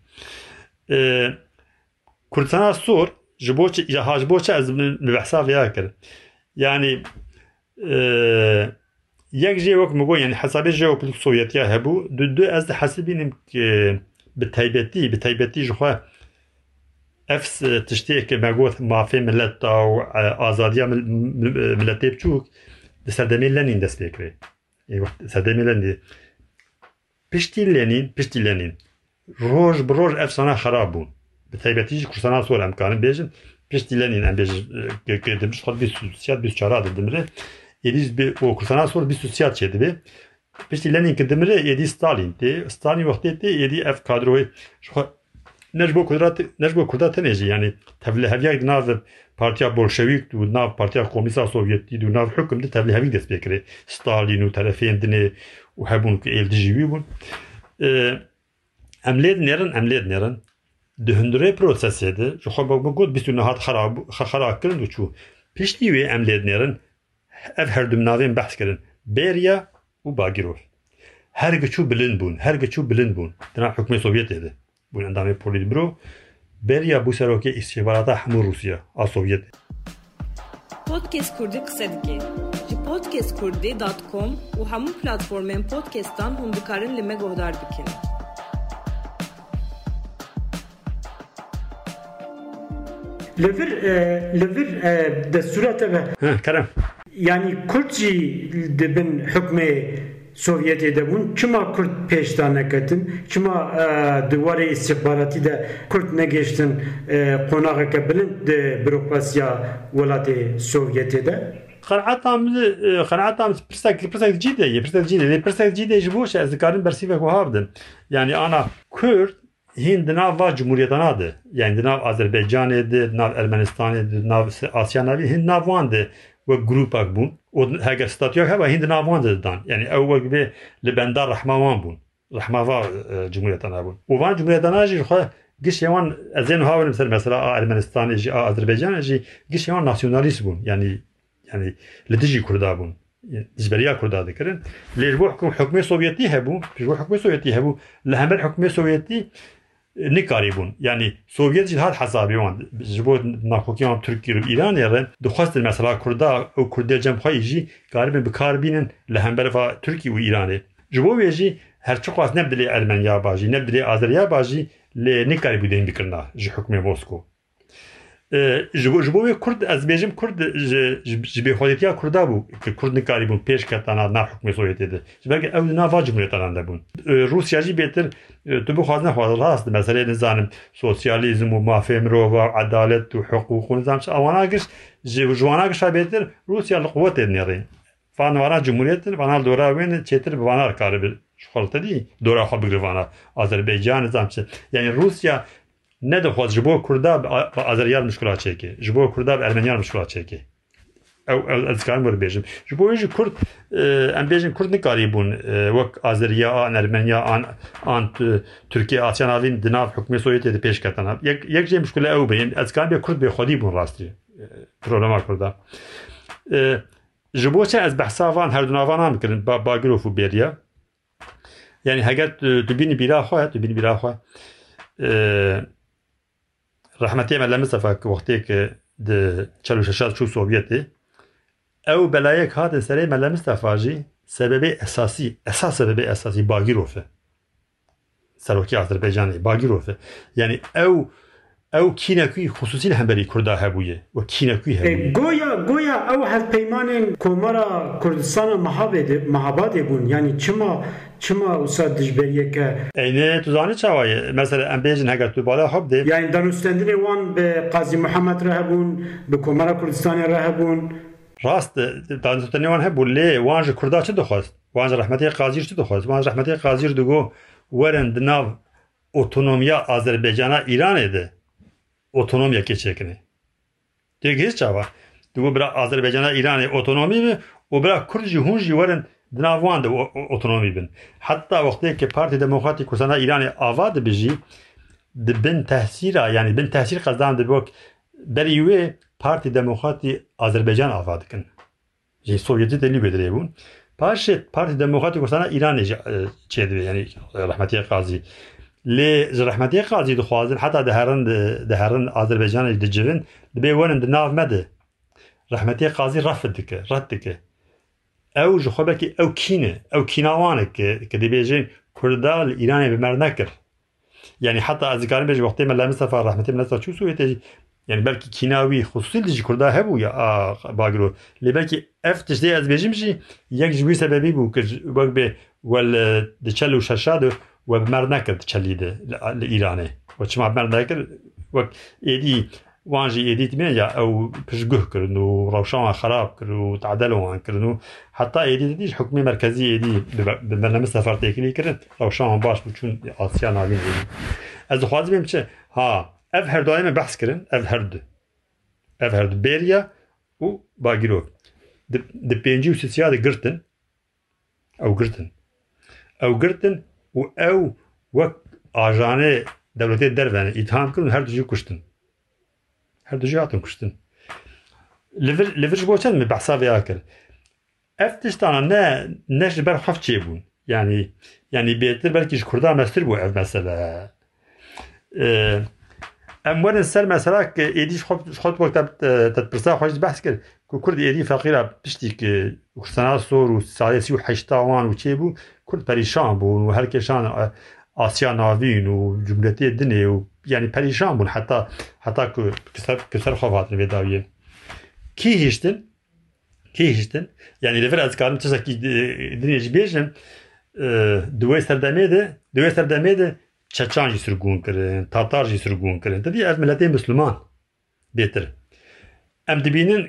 کردستان سور جبوچ یا حاج بوچ از مبحثا ویا کر یعنی یک جی وک مگو یعنی حساب جی وک سویتیا هبو دو دو از حسابینم که به تایبتی به تایبتی جو افس تشتی که مگو مافی ملت تا و آزادی ملت تیپ چوک سردمی لنین دست بکره سردمی لنین piştî Lenin piştî Lenin roj bi roj efsana xerab bûn bi taybetî jî Kurdistana sor em karin bêjin piştî Lenin em bêjin demiş xwe bîst bîst çara dimire êdî bi û Kurdistana sor bîst siyat çê dibe piştî Lenin ki dimire êdî Stalin tê Stalin wextê tê êdî ev kadroyê ne ji bo kudrat ne ji bo Kurda tenê jî yani tevliheviyek di nav Partiya Bolşevîk û nav Partiya Komîsa Û hebûn ku êl dijî wî bûn em lê dinêrin em lê dinêrin di hundirê prosesê de ji xwe got bîst û nihat xera kirin û çû piştî wê em lê dinêrin ev her du navên behs kirin Bêriya û Bagirov her giçû bilind bûn her giçû bilind bûn dina hukmê Sovyetê de bûn endamê Polîtbiro Bêriya bû serokê îstihbarata hemû Rûsya a Sovyetê Podcast Kurdî qise dike ji podcastkurdî.com û hemû platformên podcastan hûn dikarin li me guhdar bikin. Li vir li vir destûra te ve kerem. Yani jî dibin hukmê Sovyetê de bûn çima Kurd pêşta neketin çima diwarê istihbaratî de Kurd negeştin qonaqeke bilind di bürokrasiya welatê Sovyetê de qenaetam qenaetam pirsek pirsek قەنعەتان قەنعەتان پرسێک پرسێک جیدە پرسێک جیدە لێ پرسێک جیدێژ بۆش ez dikarin bersîvek havdin yani ana Kurd hîn di nav va Cumhuriyeta nade yani di nav Azerbaycanê de nav Ermenistanê di nav Asya navî hin navan de we grupek bûn heger statyak heva hîn di navan de dan yani ew wek bê li benda rehmawan bûn rehmava Cumhuriyeta nabûn û van Cumhuriyeta najî xwe gişewan ez ên hawerim ser mesela Ermenistanê jî Azerbaycanê jî gişewan nasyonalis bûn yani yani li dijî Kurda bûn dijberiya Kurda dikirin lê ji bo hukmê Sovyetî hebû ji bo hukmê Sovyetî hebû li hember hukmê Sovyetî yani Sovyet jî hat hesabê wan ji bo naxokiyan Tirkiye û Îranê mesela Kurda û Kurdê cemxwayî jî garibin bikarbînin li hemberva Tirkiye û Îranê ji bo wê jî her çi xwast ne dilê Ermeniya bajî ne dilê Azeriya bajî lê nikarîbû dên bikirina ji hukmê Mosko ji bo wê Kurd ez bêjim Kurd ji bêxwedîtiya Kurda bû ki Kurd nikarî bûn pêş ketana nav hukmê Sovyetê de. Ji ber ew nava Cumhuriyetanan de bûn. Rusya jî bêtir tu bixwaz nexwaz rast meselê nizanim sosyalîzm û mafê mirova edalet û hiqûq û nizam awana giş ji wana gişa bêtir Rusya li quwetê nêrê. Van wana Cumhuriyetin vana dora wên çêtir bi vana karibir xalta dî dora xwe bigir vana Azerbaycan nizam çi. Yani Rusya nedixwaz ji bo Kurda bi Azeriyan mişkula çêke ji bo Kurda bi Ermeniyan mişkula çêke ew ez dikarim wir bêjim. Ji Kurd em bêjin Kurd nikarîbûn wek Azeriya an Ermeniya an an Tirkiye Asya navîn di nav hikûmê Sovyetê de pêşketin yek jê mişkule ew be ez dikarim bê Kurd bêxwedî bûn rastî. Problema Kurda. Ji bo ez behsa her du navan an bikirin Bagirov û Bêriya. Yani heger tu bînî bîra xwe tu bînî bîra me lemiz defa wextê di çel şeşat çû Sovyetê ew belayek hat serê me Mustafa jî sebebê esasî esas sebebê esasî Bagirov e Serokê Azerbaycanê Bagirov e yani ew او کینکوی خصوصی لە و کووردا هەبووە وە گویا گویا او هر پیمان هەلپەیمانێن کردستان کوردستانە مەهابادێ بون یعنی چما چما وسا دژبەریەکە ئەینێ توزانانی مثلا ام بیجن هەگەر تو بالا هەبدێ یعنی دەنووسندنێ وان بە قازی بون ڕەهبوون بە کۆمەرە کوردستانی بون. راست دانوستنێوان هەبوو لێ وانژە کووردا چ دخواست؟ وانج رحمتی قازیر چ دخواست؟ وانج رحمتی قازیر دەگۆ ورن دناو اوتونومیا آزربیجانا ایران ایده wan ji rehmetê qazîr digo werin di nav otonomiya Azerbaycana İranê de otonomiyekê çêkine tê hêz çawa digo bira Azerbaycana İranê otonomî bi û bira Kurd jî hûn jî werin di nav wan de otonomî bin heta wextê Partî Demokratîk Kurdistana İranê ava dibijî di bin tehsîra yani bin tehsîr qezdan dibok berî wê Partî Demokratî Azerbaycan ava dikin jî Sovyetî de lîbê bûn paşê Partî Demokratîk Kurdistana İranê jî çê dibe yani rehmetiye qazî لي رحمتي قاضي دخوازن حتى دهرن دهرن اذربيجان دجبن دبي ون دناف مده رحمتي قاضي رفض دك رد دك او جخبكي او كينه او كيناوانك كدبيجين كردال ايراني بمرنكر يعني حتى ازكارن بيج وقتي من لمسه رحمتي من شو سويت يعني belki kinavi hususi li kurda hebu ya bagro li belki ef tişte ez bejim jî yek ji wî sebebî bû kir wek bê wel di çel û şeşa de ومر نكرد شليده الإيراني وشمع مر نكرد وك إيدي وانجي ايديت ميا أو بشقه كرن وروشان خراب كرن وتعدلوا عن كرنو حتى ايديت ديش حكومه مركزي ايدي ببرنامج سفر تكلي كرن روشان باش بچون اسيا ناوين ايدي از خواز بيم چه ها اف هر دائما بحث كرن اف هر دو اف هر دو بيريا و باگيرو د بينجي وسيا د گرتن أو گرتن. أو گرتن و أو وك اجانه دولتي دربن اتهام كن هر دجي كشتن هر دجي اتن كشتن لفل لفرج بوتن مي بحساب ياكل افتشتان نه نش بر خف چي بون يعني يعني بيتر بلكي كردا مستر بو أو مثلا ام ور سر مثلا كي ايدي خوب خوب وقت تب تبرسا خوش بحث كر كرد ايدي فقيره بشتي كي كستانا سور و سالسي و حشتاوان و چي بو کل پریشان بوون و هەرکێشان ئاسیا ناوین و جملەتی دنێ و یعنی پەریشان بوون حتا حتا کەسەر خۆاتن بێداویە کی هیشتن؟ کی هیشتن؟ یعنی لەفر ئەزکارم تشتێکی درێژ بێژن دوێ سەردەمێدە دوێ سەردەمێدە چەچانجی سرگون کردن تاتارجی سرگون کردن دەدی ئەز ملەتەی مسلمان بێتر ئەم دبینن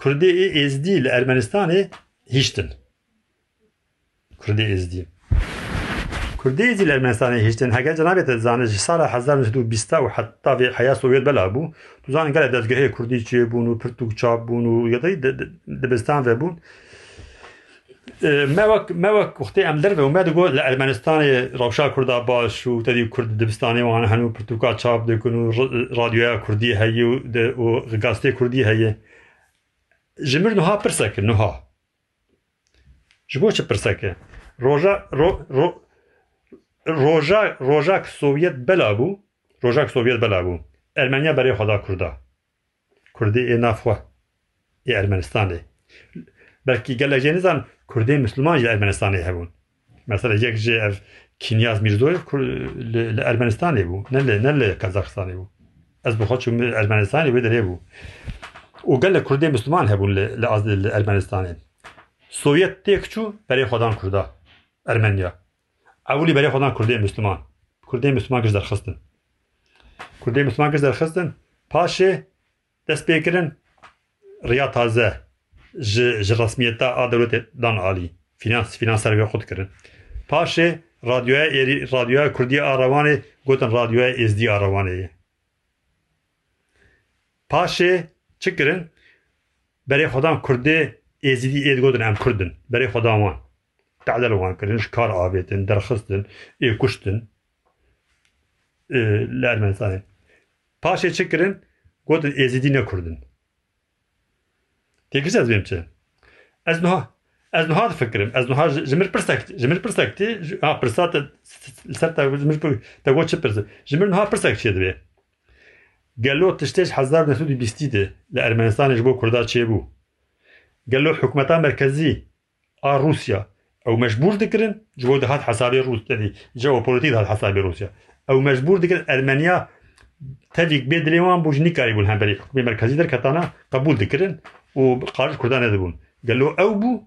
کوردی ئێزدی لە ئەرمەنستانی هیشتن. کردی Kurdi کوردی زی لرمنستانی هشتن هگه جنابی ته زانه سال 1920 و حتی به حیا سوویت بلا بو. تو زان گله دزگه کردی چی بونو و پرتوک چاب بون و دبستان و بون موک موک وقتی ام در و مد گو لرمنستان روشا کوردا باش و تدی کورد دبستانی و هن هنوز پرتوکا چاپ دکن و رادیو کوردی هی و گازتی کوردی هی. جمر نها پرسک نها جبوش پرسکه؟ روژا رو روژا روژا سوویت بلابو روژا سوویت بلابو ارمنیا برای خدا کردا کردی ای نفوا ای ارمنستان ای بلکی کردی مسلمان ای ارمنستان ای هبون. مثلا یک جی اف کنیاز میردویف ل ارمنستان ای بو. نه ل نه ای بو. از بخواد چون ارمنستان ای بو دره بو. او گله کردی مسلمان هبون ل ارمنستان ای سوویت تکچو برای خدا کرده. Ermeniya. Ewlî berê xwedan Kurdê Müslüman. Kurdê Müslüman giş derxistin. Kurdê Müslüman giş derxistin paşê dest pêkirin riya taze ji resmiyeta a dewletê dan alî finans finansar vê xwe dikirin paşê radyoya êrî radyoya Kurdiya a Rewanê gotin radyoya êzdî a Rewanê ye paşê çi kirin berê xwedan Kurdê êzîdî êd em Kurdin berê xwedan wan تعدل wan kirin ji kar avêtin derxistin ê kuştin li Ermenistanê paşê çi kirin gotin êzîdî nekurdin têkir ez bêm çi ez niha ez niha difikirim ez niha ji mir pirsek ji mir pirsek tê ha pirsa te ser te ji mir te got çi pirse ji mir niha pirsek çê dibe gelo tiştê ji hezar nesûdî bîstî ئەو مەجبور دکردن جۆ دەهات حسابی رووسنی يعني جەوەپۆلتی داات حسابی رووسیا ئەو مەجبور دکرد ئەلمەنیا تەویک بێ درێوان بوو نیکاری بوون هەمبەری حکومی مرکزی دەرکەتانە قبول دکردن و قارش کوردان نەدەبوون گەلۆ ئەو بوو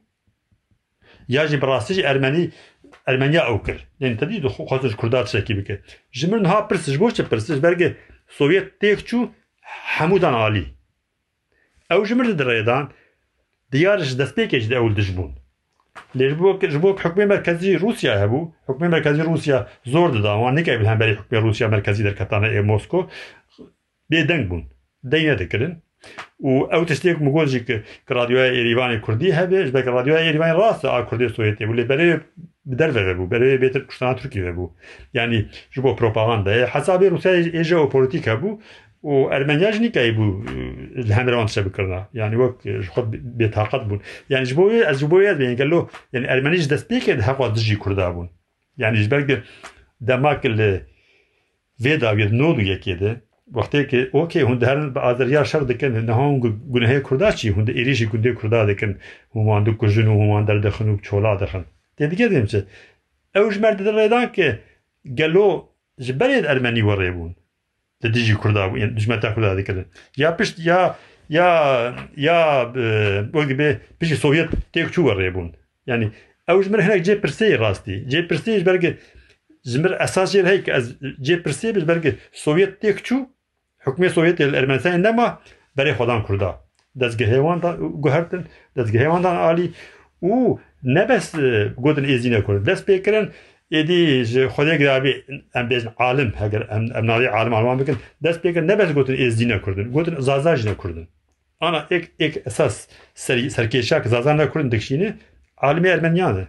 یاژی بەڕاستیش ئەرمەنی ئەرمەنیا ئەو کرد یعنی تەدی دو خۆش کوردات شتێکی بکرد ژمرن ها پرسش بۆچە پرسش بەرگێ سۆڤێت تێک حمودان علي. أو ئەو دريدان ديارش دیارش دەستپێکێک دە دجبون دژ لەژبۆ حکومی مرکزی رووسیا هەبوو حکومی مرکزی رووسیا زۆر دەداوان نکای هەمبەری حکومی رووسیا مرکزی دەرکەتانە ئێمۆسکۆ بێدەنگ بوون دەی نەدەکردن و ئەو تشتێک مگۆژی کە رادیوای ئێریوانی کوردی هەبێش بە رادیوای ئێریوانی ڕاستە ئا کوردی سوێتی بوو لێ بەرێ دەرەوە بوو بەرەوێ بێتتر کوشتان تورکی بوو ینی ژ بۆ پرۆپاغاندا حسابی رووسای ئێژە و پۆلیتیکە بوو و ارمنیاج نیکای بو الهام روان سب کرنا یعنی وقت خود به تاقد بون یعنی جبوی از جبوی دیگه یعنی کلو یعنی ارمنیج دست نیکه ده دژی کرده بون یعنی جبر که دماغل ویدا وید نود یکی ده وقتی که اوکی هند هر آذربایجان شر دکن نه هم گونه کرده چی هند ایریشی کنده کرده دکن همان دو کوچنو همان در دخنو چولا دخن دیگه چی دیم؟ اوج مرد در ریدان که گلو جبرید ارمنی وری دکن همان دو کجن و همان در دخن و چولا دخن دیگه دیم چه اوش مرد در ریدان که گلو جبرید ارمنی وره بون دیجی کردا بون یعنی دجمتا کردا دکن یا پشت یا یا یا وقتی به پیش سوویت تیک چو وره بون یعنی اوش مر هناك جي برسي راستي جي برسي برگه زمر اساس yer heyk ez cê pirsê bi berge Sovyet têk çû hikûmê Sovyetê li Ermenistanê nema berê xwedan Kurda dezgehê wan da guhertin dezgehê wan dan alî û nebes gotin êzî nekirin dest pê kirin êdî ji xwedê girabî em bêjin alim heger em navê alim alman bikin dest pê kirin nebes gotin êzî nekurdin gotin zaza jî nekurdin ana ek ek esas serkêşa ki zaza nekurdin dikşînî alimê Ermeniyan e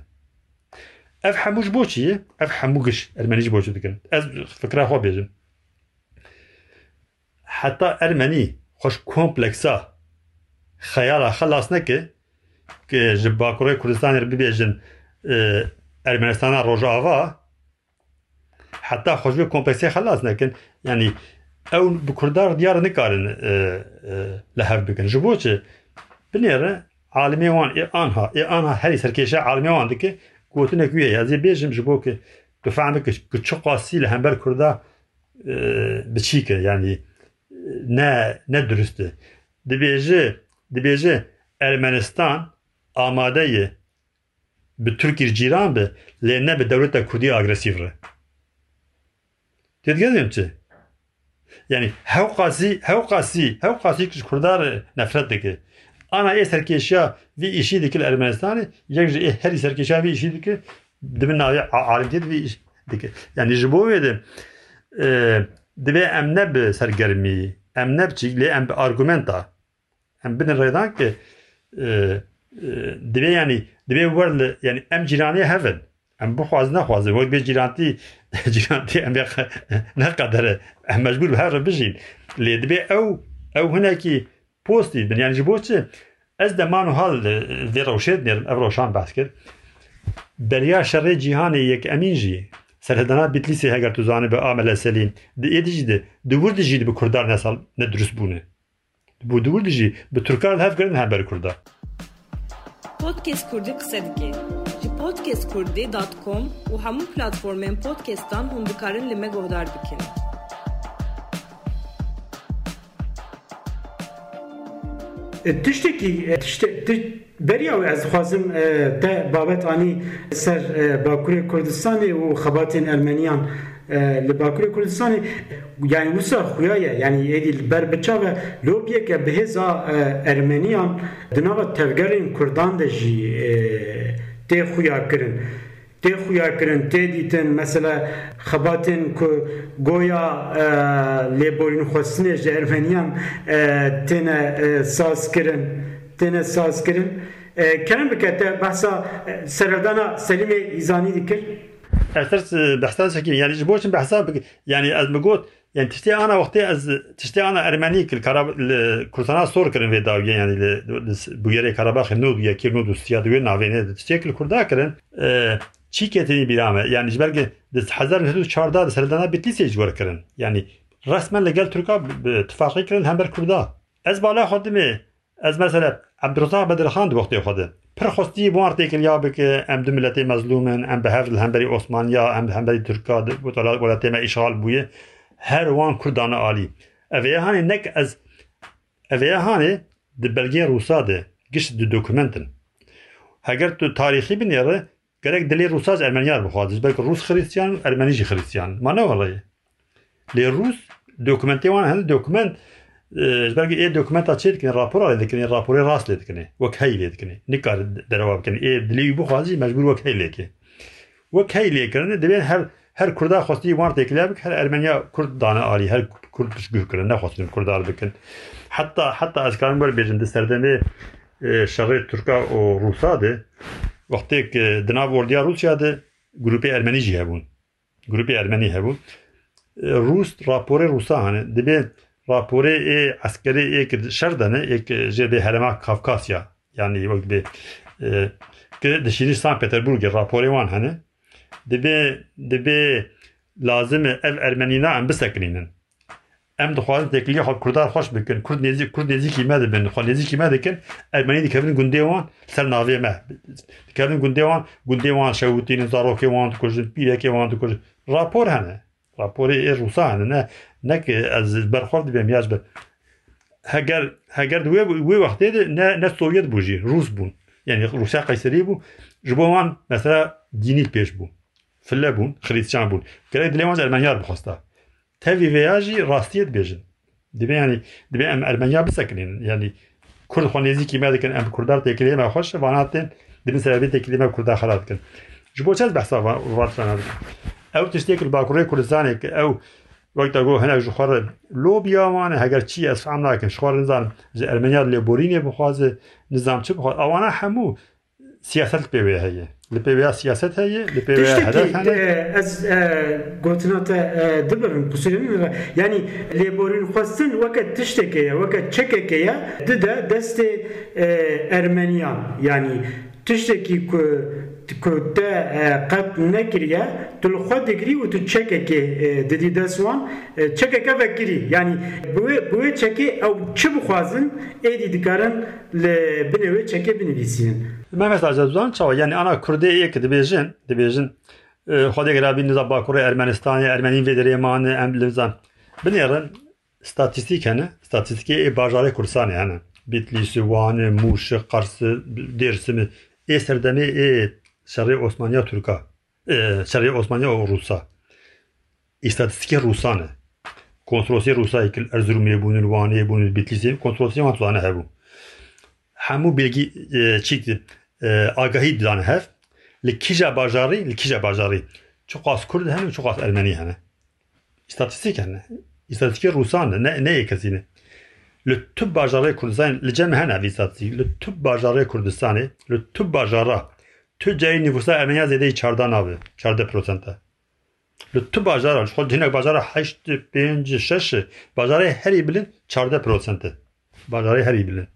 ev hemû ji bo çi ye ev hemû giş Ermenî ji bo çi dikin ez fikra xwe bêjim Ermenistana Rojava xweş vê kompleksê xelas nekin yanî ew bi Kurdar diyar nikarin li hev bikin ji bo çi binêre alimê wan ê anha ê anha herî serkêşa alimê wan dike gotinek wê ya zê bêjim ji bo ki tu fehme ki çi qasî li hember Kurda biçîk e yanî ne ne durust e dibêje dibêje Ermenistan amade ye bi Tirkî cîran be lê ne bi dewleta Kurdî agresîv re. Têdgezim çi? Yani hew qasî hew qasî hew qasî ji Kurdar nefret dike. Ana ê serkêşiya vî îşî dikil Ermenistanê yek ji herî serkêşiya vî îşî dike dibin navê alimtiyê vî dike. Yani ji bo wê de divê em ne bi sergermî em ne biçîk lê em bi argumenta. Em binin rêdan ki دوێ ینی دوێ وەر ینی ئەم جیرانی هەون ئەم بخواز نەخوازە وەک بێ جیرانتی جیرانتی ئەم نەقەدەرە. ئەم مەجبور هەر بژین. لێ دبێ ئەو ئەو هەنێکی پۆستی دنیانجی بۆچێ ez de man hal vê rewşê dinerim ev rewşan behs kir Beriya şerê cîhanê yek emîn jî serhedana bitlîsê heger tu zanî bi amele selîn di êdî jî de di wir dijî bi Kurdar nesal ne durust bûne. Bu di wir dijî bi Turkar hevkirin hember Kurdar. Podcast Kurdî qise dike ji podcastkurdî.com û hemû platformên podcastan hûn dikarin li me guhdar bikin. tiştekî beriya wê ez dixwazim te babet anî ser Bakurê Kurdistanê û xebatên Ermeniyan li Bakurê Kurdistanê yani wisa xuya ye yani li ber biçave lobyeke bihêza Ermeniyan di nava tevgerên Kurdan de jî tê xuya kirin. tê xuya kirin tê dîtin mesela xebatên ku goya lêborîn xwestinê ji Ermeniyan têne saz kirin tene saz kirin kerem bikete bahsa serdana Selim'e izani اعترت بحسابك يعني جبوش بحسابك يعني از مقول يعني تشتي آنا وقتي از تشتي آنا ارمانيك الكراب الكرتنا صور كرن في داو يعني بويري كرباخ نود يا كيرنود وسياد وين نافين تشتي كل كردا كرن آه، چی كتني بیرامه؟ يعني جبر دس حزر هزار نهدو چارده دست هلدانه بیتلیسی جور كرن يعني رسما لقال تركا تفاقی كرن همبر كردا از بالا خودمه. از مثلا عبدالرزاق بدر خان وقتی خود پر خواستی بوار تکریا بکه ام دو ملت مظلومن ام به هفت همبری عثمانیا ام به همبری ترکا ما اشغال بویه هر وان کردان عالی اوی هاني نک از اوی هاني د بلگه روسا ده گشت دو دکومنتن تو تاریخی بنیاره گرک دلی روساز ارمنیار بخواد بلك روس خريستيان ارمنیجی خريستيان ما نه والله لی روس دکومنتی وان هند دکومنت dokument belki e dokumenta çê dikin rapora lê dikinê raporê rast lê dikinê wek hey lê dikinê nikar derewa bikin ê dilê wî bixwazî mecbûr wek hey lêke wek hey lêkirinê divê her her Kurda xwestî wan têkiliya bik her Ermeniya Kurd dane alî her Kurd piştgûh kirin nexwestin Kurdar bikin heta heta ez karim ber bêjin di serdemê şerê Türka û Rûsa de wextê di nav راپور اسکری یک شردن یک جد حرم کافکاسیا. یعنی وقت به که دشینی سان پترزبورگ راپور وان هنی دبی دبی لازم ال ارمنی نه ام بسکرینن ام دخواست دکلی خود کردار خوش بکن کرد نزی کرد نزی کی ماده بند خود نزی کی ماده کن ارمنی دیگه بند گندی وان سر نوی مه. دیگه بند گندی وان گندی وان شهودی زاروکی وان تو کج پیله کی وان تو کج راپور هنی راپوری ایش وسان نه نه که از برخورد نەک بەرخۆرد بێم هگر هگر دوی هەگەر وقتی ده نه نه سویت بژی روس بوون. یعنی دینی پیش بود ji بۆ مان مەسرا دینی پێش بوو. فلە بوون خریتچان بخواسته تهی لێوان راستیت بخواستە تەوی یعنی ڕاستیت آلمانیا دەبێ ینی یعنی کرد ئەرمەنیا بسەکرێن میاد کورد خۆنێزی کیما دەکەن ئەم کوردار تێکلێمە خۆش واناتێن دبن سەرابێت تێکلێمە کووردا خەراتکەن ji بۆ بحث وارد وڵاتوانە او تشتیک رو باکوری کردستانی که او وقتا گو هنگ جو خوارد لو بیاوانه هگر چی از فهم ناکن شو خوارد نظام جا ارمینیا لی بورینی بخوازه نظام چه بخوازه اوانا حمو سیاست لپیوه هایی لپیوه ها سیاست هایی هدف هنه از گوتنا تا دبرم کسیلیم بگا یعنی لی بورین خواستن وقت تشتی وقت چکه که یا دست ارمینیا یعنی تشتی که nekiriye tu li xwe digrî û tu çekekê didî dest wan. Çekeke vekirî yanî bi wê çekê ew çi bixwazin êdî dikarin li binê wê çekê binivîsînin. Mehmet Acazdan çawa. Yani ana Kurdê yek dibêjin dibêjin xwedê gerabî niza Bakurê Ermenistanê Ermenî vê derê mane em livzan binêrin statîstîk hene statîstikê ê bajarê Kurdistanê hene Bitlisî Wanê Mûşi Qarsî Dêrsimî ê serdemê ê şerê Osmaniya Türka şerê Osmaniya û Rûsa îstatîstikê Rûsan e kontrolsê Rûsayê kil Erzurumê bûnin Wanê bûnin Bitlisê kontrolsê wan tuzane hebû hemû bilgî çî agahî didane hev li kîja bajarî li kîja bajarî çi qas Kurd hene û çi qas Ermenî hene îstatîstik hene îstatîstikê Rûsan e ne? Ne li tub bajarê Kurdistanê li cem hene vî îstatîstik li tub bajarê Kurdistanê li tub bajara cayê nüfusa zêdeyî çarda navê çarde prosenta li tu bajara ji xwe hinek bajara heşt pênc şeş bajarê herî bilin çarde prosente bajarê herî bilin.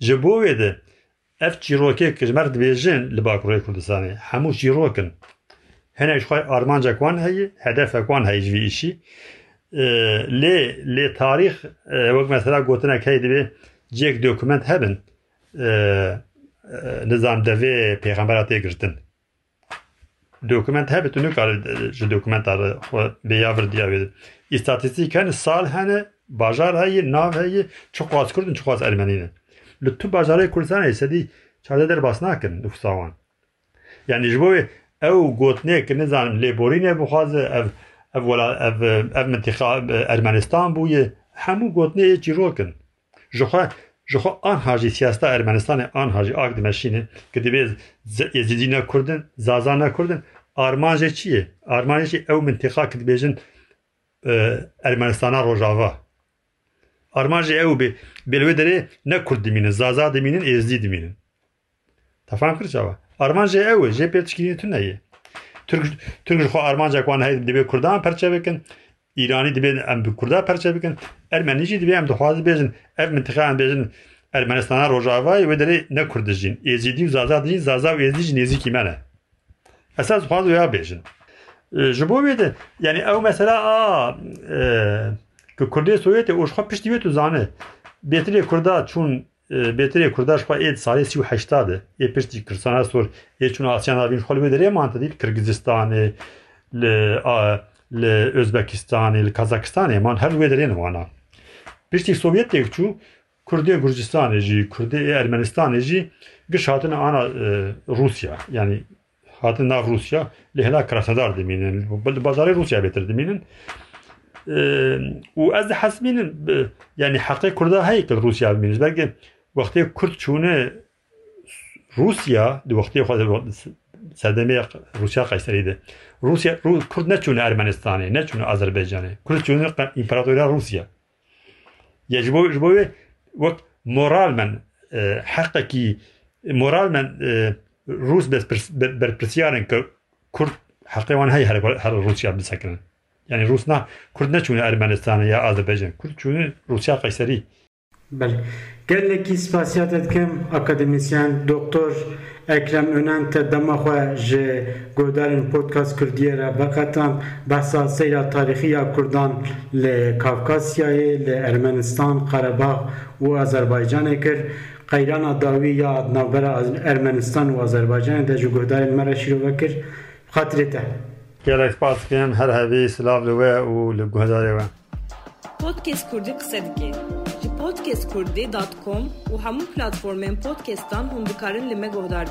Ji bo wê de ev çîrokê kijmer dibêjin li Bakurê Kurdistanê hemû çîrokin hinek ji xwe armancek wan heye hedefek wan heye ji vî îşî lê lê tarîx نظام دوی پیغمبراتی گرتن دوکومنت ها بیتونو کاری دوکومنت آره خواه بیاور دیا بیدن استاتیسی کنی سال هنه باجار هایی ناو هایی چو قواز کردن چو قواز ارمانی نه لطو باجار های کلسان هایی سدی چرده در باس ناکن نفساوان یعنی جبوی او گوتنه که نظام لیبوری نه بخواز او او منتخاب ارمانستان بوی همو گوتنه چی رو ji xwe anha jî siyaseta Ermenistanê anha jî ak dimeşîne ki divê Yezîdîna Kurdin zazana Kurdin arman jê çi ye? Arman jî ew ki dibêjin Ermenistana Rojava. Armanjê ew bê belwê derê ne kurd zaza dimînin êzdî dimînin. Tefam kir çawa? Armanjê ew e jê pê tişkînî tu neyê Türk Türk xwe armanca wan heye dibe Kurdan perçe İranî dibe em bi Kurda perçe bikin Ermenî jî dibe em dixwaze bêjin ev mintiqeyan bêjin Ermenistana Rojavayê wê derê ne Kurd dijîn êzîdî û zaza dijîn zaza û êzdî jî nêzîkî me ne Esas dixwaze ya bêjin ji bo wê de yani ew mesela a ku Kurdê Sovyetê û xwe piştî wê tu zane bêtirê Kurda çûn bêtirê Kurda xwe ê salê sî û heşta de. Ê sor ê çûna Asyan avîn xwe li wê derê li Özbekistanê li Kazakistanê man her wê derê wana. Piştî Sovyetê çû Kurdê Gurcistanê jî Kurdê Ermenistanê jî giş hatine ana Rusya. Yani hatin nav Rusya li hela krasadar dimînin bazarê Rusya bêtir dimînin. Û ez hesbînin yani heqê Kurda ki Rusya bimînin belki wextê Kurd çûne Rusya di wextê serdemê Rusya Qeyserî de Rusya Kurd neçûne Ermenistanê neçûne Azerbaycanê Kurd çûne İmparatoriya Rusya ya ji bo ji bo wê wek moral men heqekî moral men Rûs berpirsiyarin ki Kurd heqê wan heye her Rusya bisekirin yani Rus na Kurd neçûne Ermenistanê ya Azerbaycan Kurd çûne Rusya Qeyserî Belê gelekî spasiyat dikim akademisyen doktor Ekrem Önen te dema xwe ji guhdarên podcast Kurdiyê re veqetan behsa seyra tarîxî ya Kurdan li Kavkasyayê li Ermenistan, Qarebağ û Azerbaycanê kir. Qeyrana dawî ya navbera Ermenistan û Azerbaycanê de ji guhdarên me re şîrove kir. Xatirê te. Gelek spas dikim her hevî Podcast Kurdî qise dike. Ji podcastkurdî.com û hemû platformên podcastan hûn dikarin li me guhdar.